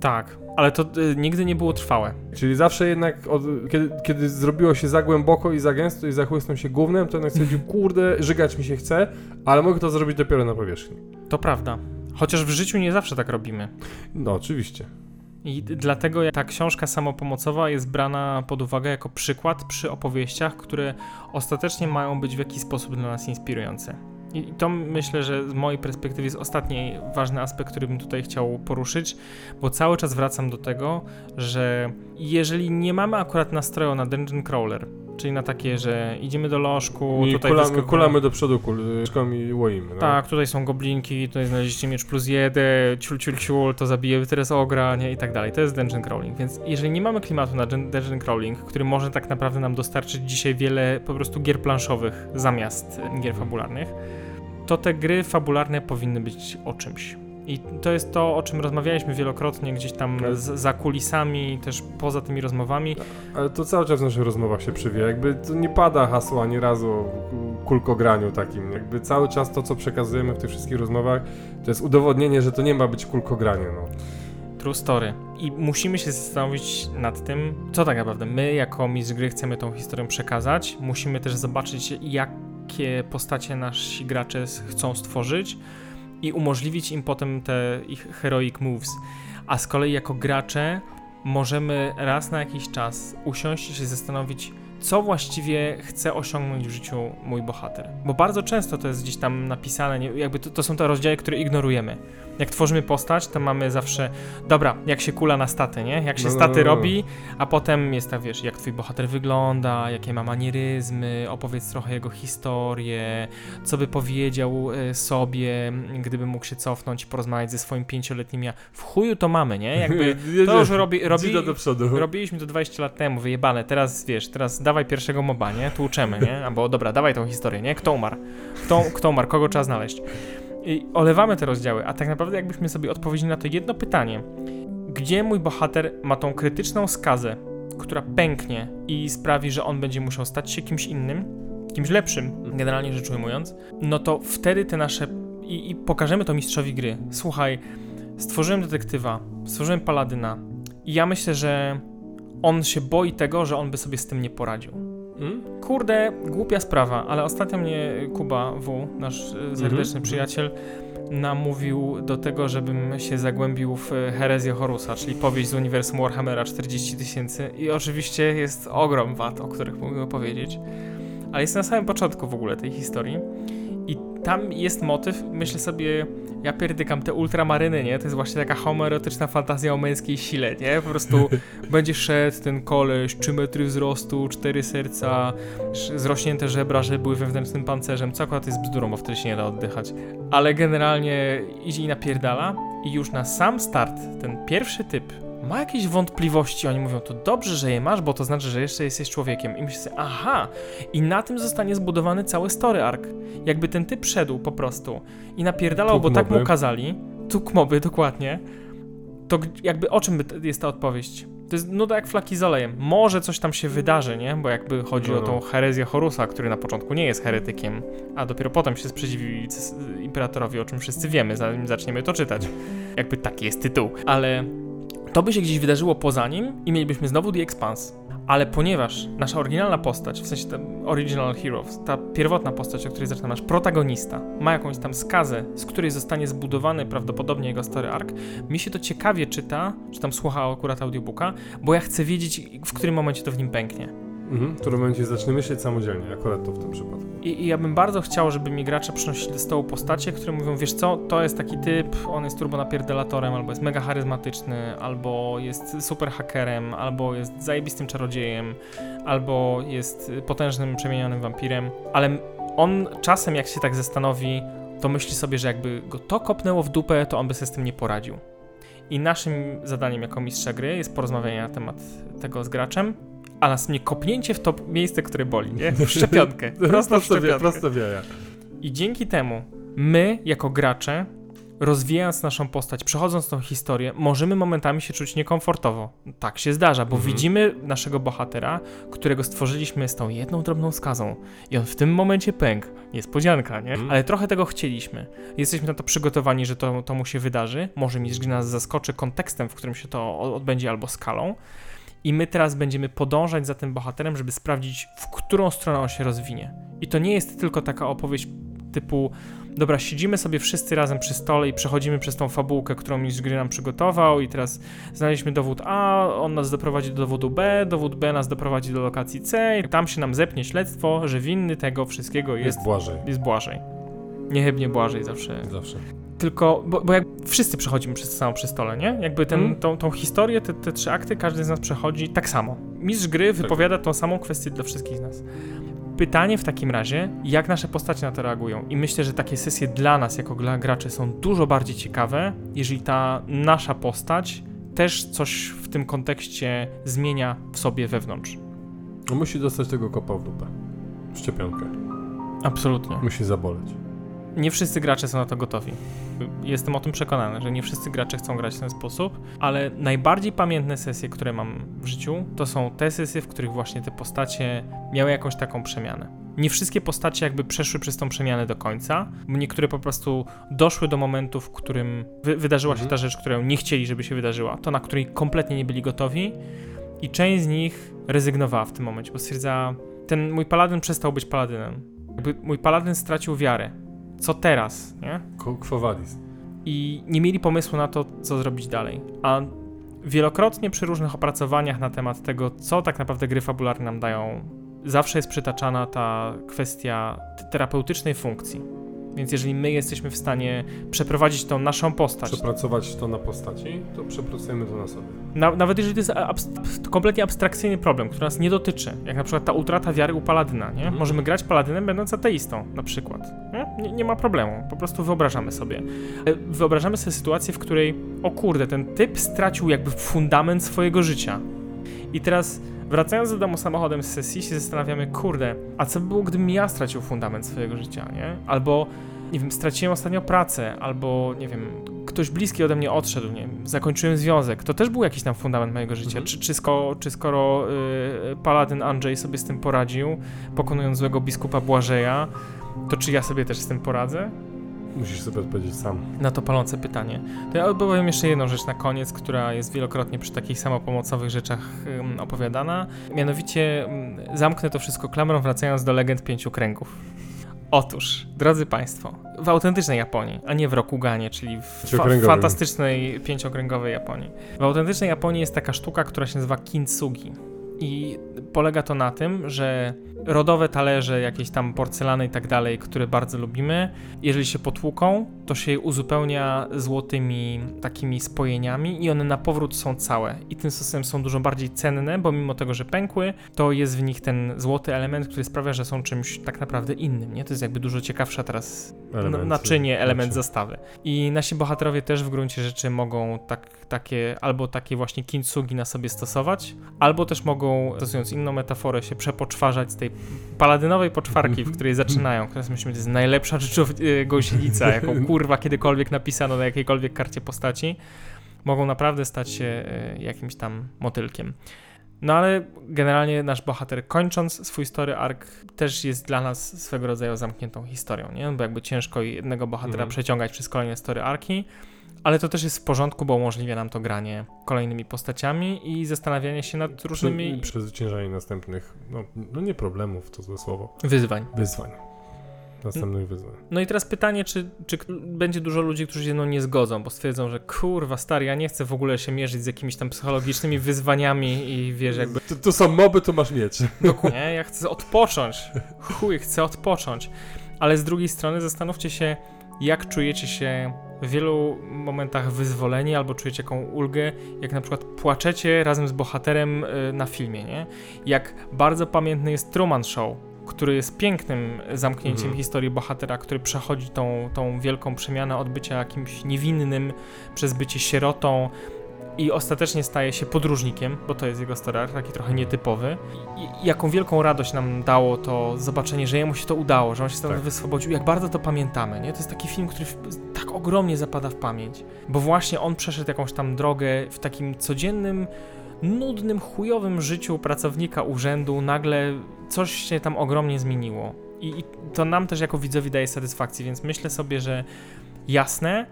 Tak, ale to y, nigdy nie było trwałe. Czyli zawsze jednak, od, kiedy, kiedy zrobiło się za głęboko i za gęsto i zachłysnął się gównem, to jednak stwierdził, kurde, żygać mi się chce, ale mogę to zrobić dopiero na powierzchni. To prawda. Chociaż w życiu nie zawsze tak robimy. No, oczywiście. I dlatego ta książka samopomocowa jest brana pod uwagę jako przykład przy opowieściach, które ostatecznie mają być w jakiś sposób dla nas inspirujące. I to myślę, że z mojej perspektywy jest ostatni ważny aspekt, który bym tutaj chciał poruszyć, bo cały czas wracam do tego, że jeżeli nie mamy akurat nastroju na Dungeon Crawler, czyli na takie, że idziemy do lożku, I tutaj kulamy, wyskakujemy- kulamy do przodu kuleczką i łoimy. No. tak, tutaj są goblinki, tutaj znaleźliście miecz plus jeden, ciul, ciul, ciul, to zabijemy teraz ogra, nie, i tak dalej. To jest dungeon crawling, więc jeżeli nie mamy klimatu na dun- dungeon crawling, który może tak naprawdę nam dostarczyć dzisiaj wiele po prostu gier planszowych zamiast gier fabularnych, to te gry fabularne powinny być o czymś. I to jest to, o czym rozmawialiśmy wielokrotnie gdzieś tam z, za kulisami, też poza tymi rozmowami. Ale to cały czas w naszych rozmowach się przywija. Jakby to nie pada hasło ani razu o kulkograniu takim. Jakby cały czas to, co przekazujemy w tych wszystkich rozmowach, to jest udowodnienie, że to nie ma być kulkogranie. No. True story. I musimy się zastanowić nad tym, co tak naprawdę my, jako mistrz gry, chcemy tą historią przekazać. Musimy też zobaczyć, jakie postacie nasi gracze chcą stworzyć i umożliwić im potem te ich heroic moves. A z kolei, jako gracze, możemy raz na jakiś czas usiąść i się zastanowić, co właściwie chce osiągnąć w życiu mój bohater. Bo bardzo często to jest gdzieś tam napisane, nie- jakby to, to są te rozdziały, które ignorujemy. Jak tworzymy postać, to mamy zawsze, dobra, jak się kula na staty, nie? Jak się No, no, staty no, no. robi, a potem jest tak, wiesz, jak twój bohater wygląda, jakie ma manieryzmy, opowiedz trochę jego historię, co by powiedział e, sobie, gdyby mógł się cofnąć i porozmawiać ze swoim pięcioletnim ja. W chuju to mamy, nie? Jakby to już robi, robi. Robiliśmy to 20 lat temu, wyjebane, teraz wiesz, teraz dawaj pierwszego moba, nie? Tłuczemy, nie? Albo dobra, dawaj tą historię, nie? Kto umarł? Kto, kto umarł? Kogo trzeba znaleźć? I olewamy te rozdziały, a tak naprawdę jakbyśmy sobie odpowiedzieli na to jedno pytanie. Gdzie mój bohater ma tą krytyczną skazę, która pęknie i sprawi, że on będzie musiał stać się kimś innym, kimś lepszym, generalnie rzecz ujmując, no to wtedy te nasze... I, i pokażemy to mistrzowi gry. Słuchaj, stworzyłem detektywa, stworzyłem paladyna i ja myślę, że on się boi tego, że on by sobie z tym nie poradził. Mm? Kurde, głupia sprawa, ale ostatnio mnie Kuba W., nasz e, serdeczny Mhm. przyjaciel, namówił do tego, żebym się zagłębił w e, herezję Horusa, czyli powieść z uniwersum Warhammera 40 tysięcy i oczywiście jest ogrom wad, o których mogę powiedzieć, ale jest na samym początku w ogóle tej historii i tam jest motyw, myślę sobie, ja pierdykam te ultramaryny, nie? To jest właśnie taka homoerotyczna fantazja o męskiej sile, nie? Po prostu będzie szedł ten koleś, 3 metry wzrostu, 4 serca, zrośnięte żebra, że były wewnętrznym pancerzem, co akurat jest bzdurą, bo wtedy się nie da oddychać. Ale generalnie idzie i napierdala i już na sam start ten pierwszy typ ma jakieś wątpliwości, oni mówią, to dobrze, że je masz, bo to znaczy, że jeszcze jesteś człowiekiem. I myślę aha, i na tym zostanie zbudowany cały story arc. Jakby ten typ szedł po prostu i napierdalał, Tuk bo tak mu kazali, tuk moby, dokładnie, to jakby o czym jest ta odpowiedź? To jest nuda jak flaki z olejem. Może coś tam się wydarzy, nie? Bo jakby chodzi No, o tą herezję Horusa, który na początku nie jest heretykiem, a dopiero potem się sprzeciwił imperatorowi, o czym wszyscy wiemy, zanim zaczniemy to czytać. Jakby taki jest tytuł. Ale to by się gdzieś wydarzyło poza nim i mielibyśmy znowu The Expanse. Ale ponieważ nasza oryginalna postać, w sensie ten Original Heroes, ta pierwotna postać, o której zaczyna nasz protagonista, ma jakąś tam skazę, z której zostanie zbudowany prawdopodobnie jego story arc, mi się to ciekawie czyta, czy tam słucha akurat audiobooka, bo ja chcę wiedzieć, w którym momencie to w nim pęknie. Mhm, w którym momencie zacznie myśleć samodzielnie, akurat to w tym przypadku. I, I ja bym bardzo chciał, żeby mi gracze przynosili do stołu postacie, które mówią, wiesz co, to jest taki typ, on jest turbo napierdelatorem, albo jest mega charyzmatyczny, albo jest super hakerem, albo jest zajebistym czarodziejem, albo jest potężnym, przemienionym wampirem, ale on czasem, jak się tak zastanowi, to myśli sobie, że jakby go to kopnęło w dupę, to on by sobie z tym nie poradził. I naszym zadaniem jako mistrza gry jest porozmawianie na temat tego z graczem, a następnie kopnięcie w to miejsce, które boli, nie? W szczepionkę. Prosto w szczepionkę. Prosto w jaja. I dzięki temu my, jako gracze, rozwijając naszą postać, przechodząc tą historię, możemy momentami się czuć niekomfortowo. Tak się zdarza, bo Mhm. widzimy naszego bohatera, którego stworzyliśmy z tą jedną drobną skazą. I on w tym momencie pękł. Niespodzianka, nie? Mhm. Ale trochę tego chcieliśmy. Jesteśmy na to przygotowani, że to, to mu się wydarzy. Może mistrz nas zaskoczy kontekstem, w którym się to odbędzie, albo skalą. I my teraz będziemy podążać za tym bohaterem, żeby sprawdzić, w którą stronę on się rozwinie. I to nie jest tylko taka opowieść typu dobra, siedzimy sobie wszyscy razem przy stole i przechodzimy przez tą fabułkę, którą mistrz gry nam przygotował i teraz znaleźliśmy dowód A, on nas doprowadzi do dowodu B, dowód B nas doprowadzi do lokacji C i tam się nam zepnie śledztwo, że winny tego wszystkiego jest, Jest Błażej. jest Błażej. Niechybnie Błażej zawsze. Zawsze. Tylko, bo, bo jak wszyscy przechodzimy przez to samo przy stole, nie? Jakby ten, Mhm. tą, tą historię, te, te trzy akty, każdy z nas przechodzi tak samo. Mistrz gry wypowiada tą samą kwestię dla wszystkich z nas. Pytanie w takim razie, jak nasze postacie na to reagują. I myślę, że takie sesje dla nas, jako dla graczy, są dużo bardziej ciekawe, jeżeli ta nasza postać też coś w tym kontekście zmienia w sobie wewnątrz. No musi dostać tego kopa w dupę. Szczepionkę. Absolutnie. Musi zaboleć. Nie wszyscy gracze są na to gotowi. Jestem o tym przekonany, że nie wszyscy gracze chcą grać w ten sposób, ale najbardziej pamiętne sesje, które mam w życiu, to są te sesje, w których właśnie te postacie miały jakąś taką przemianę. Nie wszystkie postacie jakby przeszły przez tą przemianę do końca, niektóre po prostu doszły do momentu, w którym wy wydarzyła się Mhm. ta rzecz, którą nie chcieli, żeby się wydarzyła, to na której kompletnie nie byli gotowi i część z nich rezygnowała w tym momencie, bo stwierdzała, ten mój paladyn przestał być paladynem. Jakby mój paladyn stracił wiarę co teraz, nie? Quo vadis. I nie mieli pomysłu na to, co zrobić dalej. A wielokrotnie przy różnych opracowaniach na temat tego, co tak naprawdę gry fabularne nam dają, zawsze jest przytaczana ta kwestia terapeutycznej funkcji. Więc jeżeli my jesteśmy w stanie przeprowadzić tą naszą postać, Przepracować to na postaci, to przepracujemy to na sobie. na, nawet jeżeli to jest abst- kompletnie abstrakcyjny problem, który nas nie dotyczy, jak na przykład ta utrata wiary u paladyna, nie? Mhm. Możemy grać paladynem będąc ateistą, na przykład. Nie? Nie, nie ma problemu, po prostu wyobrażamy sobie. E, Wyobrażamy sobie sytuację, w której, o kurde, ten typ stracił jakby fundament swojego życia. I teraz, wracając do domu samochodem z sesji, się zastanawiamy, kurde, a co by było, gdybym ja stracił fundament swojego życia, nie? Albo, nie wiem, straciłem ostatnio pracę, albo, nie wiem, ktoś bliski ode mnie odszedł, nie wiem, zakończyłem związek, to też był jakiś tam fundament mojego życia. Mhm. Czy, czy, sko, czy skoro y, paladyn Andrzej sobie z tym poradził, pokonując złego biskupa Błażeja, to czy ja sobie też z tym poradzę? Musisz sobie odpowiedzieć sam. Na to palące pytanie. To ja powiem jeszcze jedną rzecz na koniec, która jest wielokrotnie przy takich samopomocowych rzeczach opowiadana. Mianowicie zamknę to wszystko klamrą, wracając do legend pięciu kręgów. Otóż, drodzy Państwo, w autentycznej Japonii, a nie w Rokuganie, czyli w fa- fantastycznej pięciokręgowej Japonii. W autentycznej Japonii jest taka sztuka, która się nazywa kintsugi. I polega to na tym, że rodowe talerze, jakieś tam porcelany i tak dalej, które bardzo lubimy, jeżeli się potłuką, to się je uzupełnia złotymi takimi spojeniami i one na powrót są całe. I tym sposobem są dużo bardziej cenne, bo mimo tego, że pękły, to jest w nich ten złoty element, który sprawia, że są czymś tak naprawdę innym, nie? To jest jakby dużo ciekawsza teraz Element, n- naczynie, element znaczy. zastawy. I nasi bohaterowie też w gruncie rzeczy mogą tak, takie, albo takie właśnie kintsugi na sobie stosować, albo też mogą, stosując inną metaforę, się przepoczwarzać z tej paladynowej poczwarki, w której zaczynają, jest, myślimy, to jest najlepsza rzecz e, gąsienica, jaką kurwa kiedykolwiek napisano na jakiejkolwiek karcie postaci, mogą naprawdę stać się e, jakimś tam motylkiem. No ale generalnie nasz bohater kończąc swój story arc też jest dla nas swego rodzaju zamkniętą historią, nie? Bo jakby ciężko jednego bohatera Mhm. przeciągać przez kolejne story arki, ale to też jest w porządku, bo umożliwia nam to granie kolejnymi postaciami i zastanawianie się nad różnymi Przy, przezwyciężanie następnych, no, no nie problemów, to złe słowo, wyzwań. wyzwań. następnych wyzwań. No i teraz pytanie, czy, czy będzie dużo ludzi, którzy się ze mną nie zgodzą, bo stwierdzą, że kurwa stary, ja nie chcę w ogóle się mierzyć z jakimiś tam psychologicznymi wyzwaniami i wiesz, jakby Tu, tu są moby, tu masz miecz. Nie, ja chcę odpocząć. Chuj, chcę odpocząć. Ale z drugiej strony zastanówcie się, jak czujecie się w wielu momentach wyzwoleni albo czujecie jaką ulgę, jak na przykład płaczecie razem z bohaterem y, na filmie, nie? Jak bardzo pamiętny jest Truman Show, który jest pięknym zamknięciem Mhm. historii bohatera, który przechodzi tą, tą wielką przemianę od bycia jakimś niewinnym przez bycie sierotą i ostatecznie staje się podróżnikiem, bo to jest jego story arc, taki trochę nietypowy. I, jaką wielką radość nam dało to zobaczenie, że jemu się to udało, że on się stąd Tak. wyswobodził, jak bardzo to pamiętamy, nie? To jest taki film, który tak ogromnie zapada w pamięć, bo właśnie on przeszedł jakąś tam drogę w takim codziennym, nudnym, chujowym życiu pracownika urzędu, nagle coś się tam ogromnie zmieniło. I, I to nam też jako widzowi daje satysfakcję, więc myślę sobie, że jasne,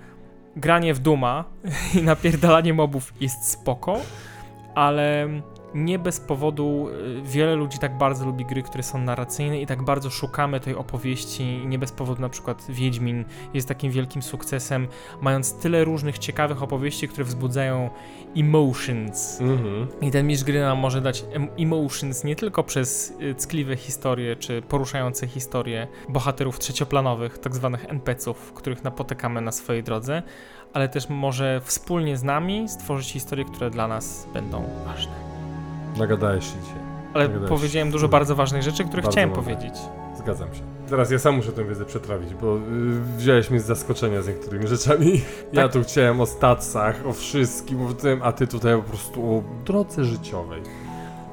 granie w Duma i napierdalanie mobów jest spoko, ale nie bez powodu y, wiele ludzi tak bardzo lubi gry, które są narracyjne i tak bardzo szukamy tej opowieści nie bez powodu na przykład Wiedźmin jest takim wielkim sukcesem, mając tyle różnych ciekawych opowieści, które wzbudzają emotions. Mhm. I ten mistrz gry nam może dać em- emotions nie tylko przez y, ckliwe historie, czy poruszające historie bohaterów trzecioplanowych, tak zwanych NPC-ów, których napotykamy na swojej drodze, ale też może wspólnie z nami stworzyć historie, które dla nas będą ważne. Nagadałeś się dzisiaj. Ale Nagadałeś powiedziałem się. dużo bardzo ważnych rzeczy, które Bardzo chciałem powiedzieć. Zgadzam się. Teraz ja sam muszę tę wiedzę przetrawić, bo y, wziąłeś mnie z zaskoczenia z niektórymi rzeczami. Ja Tak. tu chciałem o stacjach, o wszystkim, o tym, a ty tutaj po prostu o drodze życiowej.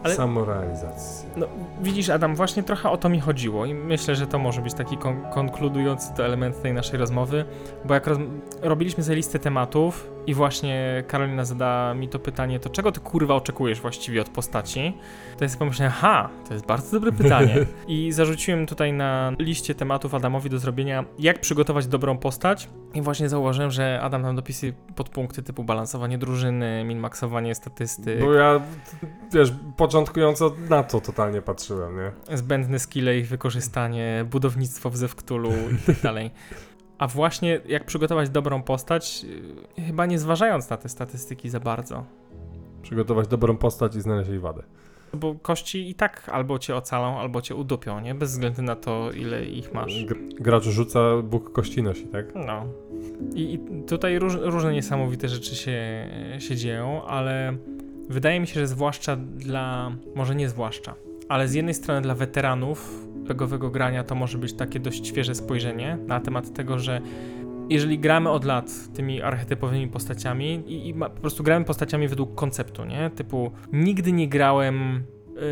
Ale- Samorealizacji. No, widzisz, Adam, właśnie trochę o to mi chodziło i myślę, że to może być taki kon- konkludujący to element tej naszej rozmowy, bo jak roz- robiliśmy sobie listę tematów i właśnie Karolina zadała mi to pytanie, to czego ty kurwa oczekujesz właściwie od postaci? To sobie pomyślałem, ha, to jest bardzo dobre pytanie. I zarzuciłem tutaj na liście tematów Adamowi do zrobienia, jak przygotować dobrą postać i właśnie zauważyłem, że Adam tam dopisuje podpunkty typu balansowanie drużyny, minmaksowanie statystyk, Bo ja, wiesz, początkująco na to totalnie patrzyłem, nie? zbędne skille, ich wykorzystanie, budownictwo w Zewktulu i tak dalej. A właśnie jak przygotować dobrą postać, yy, chyba nie zważając na te statystyki za bardzo. Przygotować dobrą postać i znaleźć jej wadę. Bo kości i tak albo cię ocalą, albo cię udupią, nie? Bez względu na to, ile ich masz. Gr- Gracz rzuca, Bóg kości nosi, tak? No. I, i tutaj róż, różne niesamowite rzeczy się, się dzieją, ale wydaje mi się, że zwłaszcza dla, może nie zwłaszcza, ale z jednej strony dla weteranów RPGowego grania to może być takie dość świeże spojrzenie na temat tego, że jeżeli gramy od lat tymi archetypowymi postaciami i, i po prostu gramy postaciami według konceptu, nie? Typu nigdy nie grałem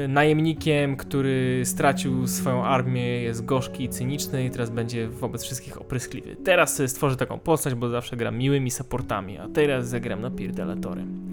y, najemnikiem, który stracił swoją armię, jest gorzki i cyniczny i teraz będzie wobec wszystkich opryskliwy. Teraz stworzę taką postać, bo zawsze gram miłymi supportami, a teraz zagram napierdalatorem.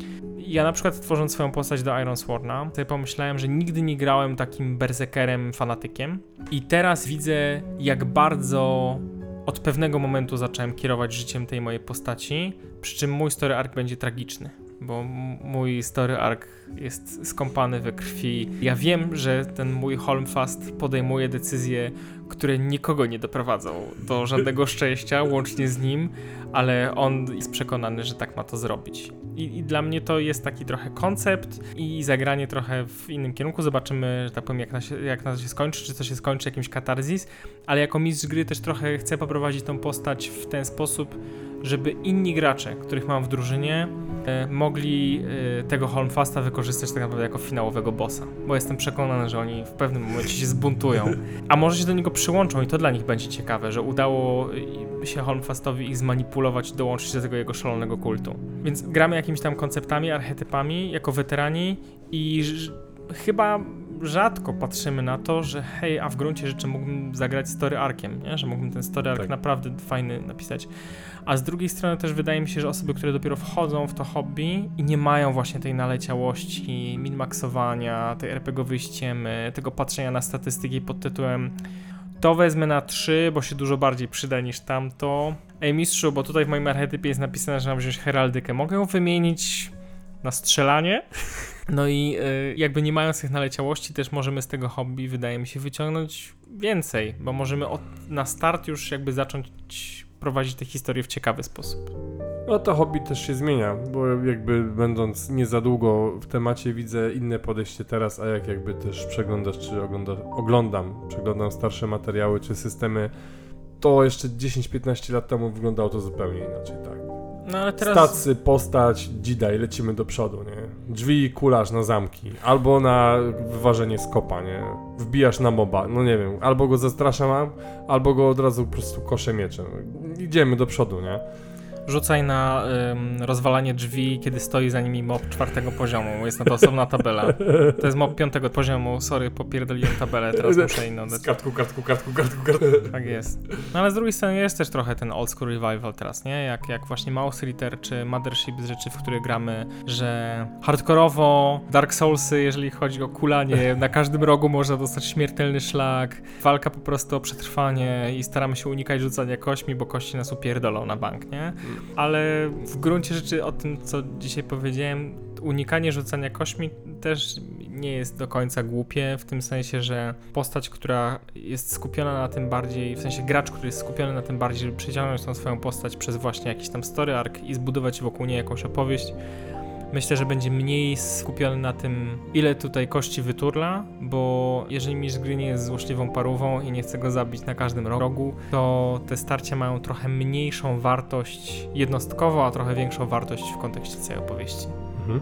Ja na przykład tworząc swoją postać do Iron Sworna, sobie pomyślałem, że nigdy nie grałem takim berserkerem, fanatykiem i teraz widzę jak bardzo od pewnego momentu zacząłem kierować życiem tej mojej postaci, przy czym mój story arc będzie tragiczny, bo mój story arc jest skąpany we krwi. Ja wiem, że ten mój Holmfast podejmuje decyzje, które nikogo nie doprowadzą do żadnego szczęścia, łącznie z nim, ale on jest przekonany, że tak ma to zrobić. I, I dla mnie to jest taki trochę koncept i zagranie trochę w innym kierunku. Zobaczymy, że tak powiem, jak na, jak na to się skończy, czy to się skończy jakimś katarzis, ale jako mistrz gry też trochę chcę poprowadzić tą postać w ten sposób, żeby inni gracze, których mam w drużynie, e, mogli e, tego Holmfasta wykorzystać tak naprawdę jako finałowego bossa. Bo jestem przekonany, że oni w pewnym momencie się zbuntują. A może się do niego przyłączą i to dla nich będzie ciekawe, że udało się Holmfastowi ich zmanipulować dołączyć do tego jego szalonego kultu. Więc gramy jakimiś tam konceptami, archetypami jako weterani i chyba rzadko patrzymy na to, że hej, a w gruncie rzeczy mógłbym zagrać story arkiem, nie? że mógłbym ten story arc Tak. naprawdę fajny napisać. A z drugiej strony też wydaje mi się, że osoby, które dopiero wchodzą w to hobby i nie mają właśnie tej naleciałości, minmaksowania, tej RPGowej ściemy, tego patrzenia na statystyki pod tytułem to wezmę na 3, bo się dużo bardziej przyda niż tamto. Ej mistrzu, bo tutaj w moim archetypie jest napisane, że mam wziąć heraldykę. Mogę ją wymienić na strzelanie? No i y, jakby nie mając tych naleciałości, też możemy z tego hobby, wydaje mi się, wyciągnąć więcej, bo możemy od, na start już jakby zacząć prowadzić tę historię w ciekawy sposób. No to hobby też się zmienia, bo jakby będąc nie za długo w temacie widzę inne podejście teraz, a jak jakby też przeglądasz czy ogląda, oglądam, przeglądam starsze materiały czy systemy, to jeszcze 10-15 lat temu wyglądało to zupełnie inaczej, tak. No ale teraz... Stacy, postać, dzida i lecimy do przodu, nie? Drzwi, kulasz na zamki, albo na wyważenie skopa, nie? Wbijasz na moba, no nie wiem, albo go zastraszam, albo go od razu po prostu koszę mieczem. Idziemy do przodu, nie? Rzucaj na ym, rozwalanie drzwi, kiedy stoi za nimi mob czwartego poziomu. Jest na to osobna tabela. To jest mob piątego poziomu. Sorry, popierdoliłem tabelę, teraz muszę inną. Z kartku, kartku, kartku, kartku, kartku. Tak jest. No ale z drugiej strony jest też trochę ten old school revival teraz, nie? Jak, jak właśnie Mouse Ritter czy Mothership z rzeczy, w których gramy, że hardkorowo Dark Soulsy, jeżeli chodzi o kulanie, na każdym rogu można dostać śmiertelny szlak, walka po prostu o przetrwanie i staramy się unikać rzucania kośmi, bo kości nas upierdolą na bank, nie? Ale w gruncie rzeczy o tym, co dzisiaj powiedziałem, unikanie rzucania kośmi też nie jest do końca głupie, w tym sensie, że postać, która jest skupiona na tym bardziej, w sensie gracz, który jest skupiony na tym bardziej, żeby przeciągnąć tą swoją postać przez właśnie jakiś tam story arc i zbudować wokół niej jakąś opowieść, myślę, że będzie mniej skupiony na tym, ile tutaj kości wyturla, bo jeżeli mistrz gry nie jest złośliwą parówą i nie chce go zabić na każdym rogu, to te starcia mają trochę mniejszą wartość jednostkowo, a trochę większą wartość w kontekście całej opowieści. Mhm.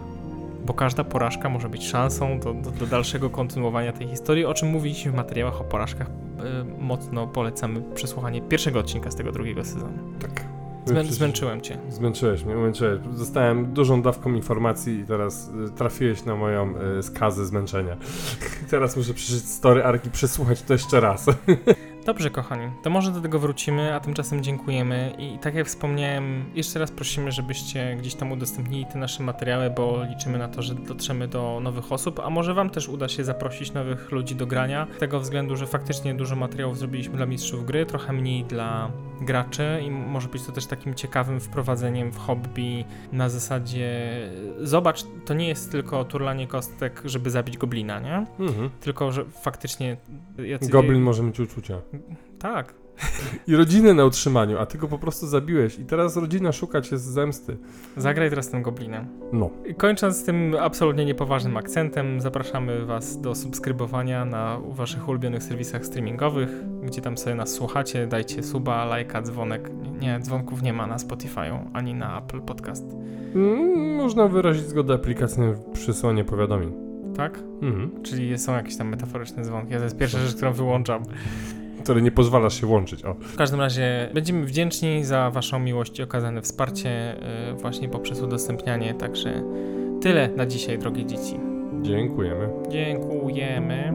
Bo każda porażka może być szansą do, do, do dalszego kontynuowania tej historii, o czym mówiliśmy w materiałach o porażkach. Yy, mocno polecamy przesłuchanie pierwszego odcinka z tego drugiego sezonu. Tak. Zmę, zmęczyłem cię. Zmęczyłeś mnie, zmęczyłeś. Zostałem dużą dawką informacji i teraz y, trafiłeś na moją y, skazę zmęczenia. teraz muszę przeczytać story arki, przesłuchać to jeszcze raz. Dobrze, kochani, to może do tego wrócimy, a tymczasem dziękujemy i tak jak wspomniałem, jeszcze raz prosimy, żebyście gdzieś tam udostępnili te nasze materiały, bo liczymy na to, że dotrzemy do nowych osób, a może wam też uda się zaprosić nowych ludzi do grania, z tego względu, że faktycznie dużo materiałów zrobiliśmy dla mistrzów gry, trochę mniej dla graczy i może być to też takim ciekawym wprowadzeniem w hobby na zasadzie zobacz, to nie jest tylko turlanie kostek, żeby zabić goblina, nie? Mhm. Tylko, że faktycznie jacy... Goblin może mieć uczucia. Tak, I rodzinę na utrzymaniu, a ty go po prostu zabiłeś i teraz rodzina szuka cię z zemsty. Zagraj teraz tym goblinem. No. I Kończąc tym absolutnie niepoważnym akcentem, zapraszamy Was do subskrybowania na waszych ulubionych serwisach streamingowych, gdzie tam sobie nas słuchacie. Dajcie suba, lajka, dzwonek. Nie, nie dzwonków nie ma na Spotify'u ani na Apple Podcast. Mm, można wyrazić zgodę aplikacją w przysłanie powiadomień. Tak? Mhm. Czyli są jakieś tam metaforyczne dzwonki. To jest pierwsza rzecz, którą wyłączam. Które nie pozwalasz się łączyć. O. W każdym razie będziemy wdzięczni za Waszą miłość i okazane wsparcie yy, właśnie poprzez udostępnianie. Także tyle na dzisiaj, drogie dzieci. Dziękujemy. Dziękujemy.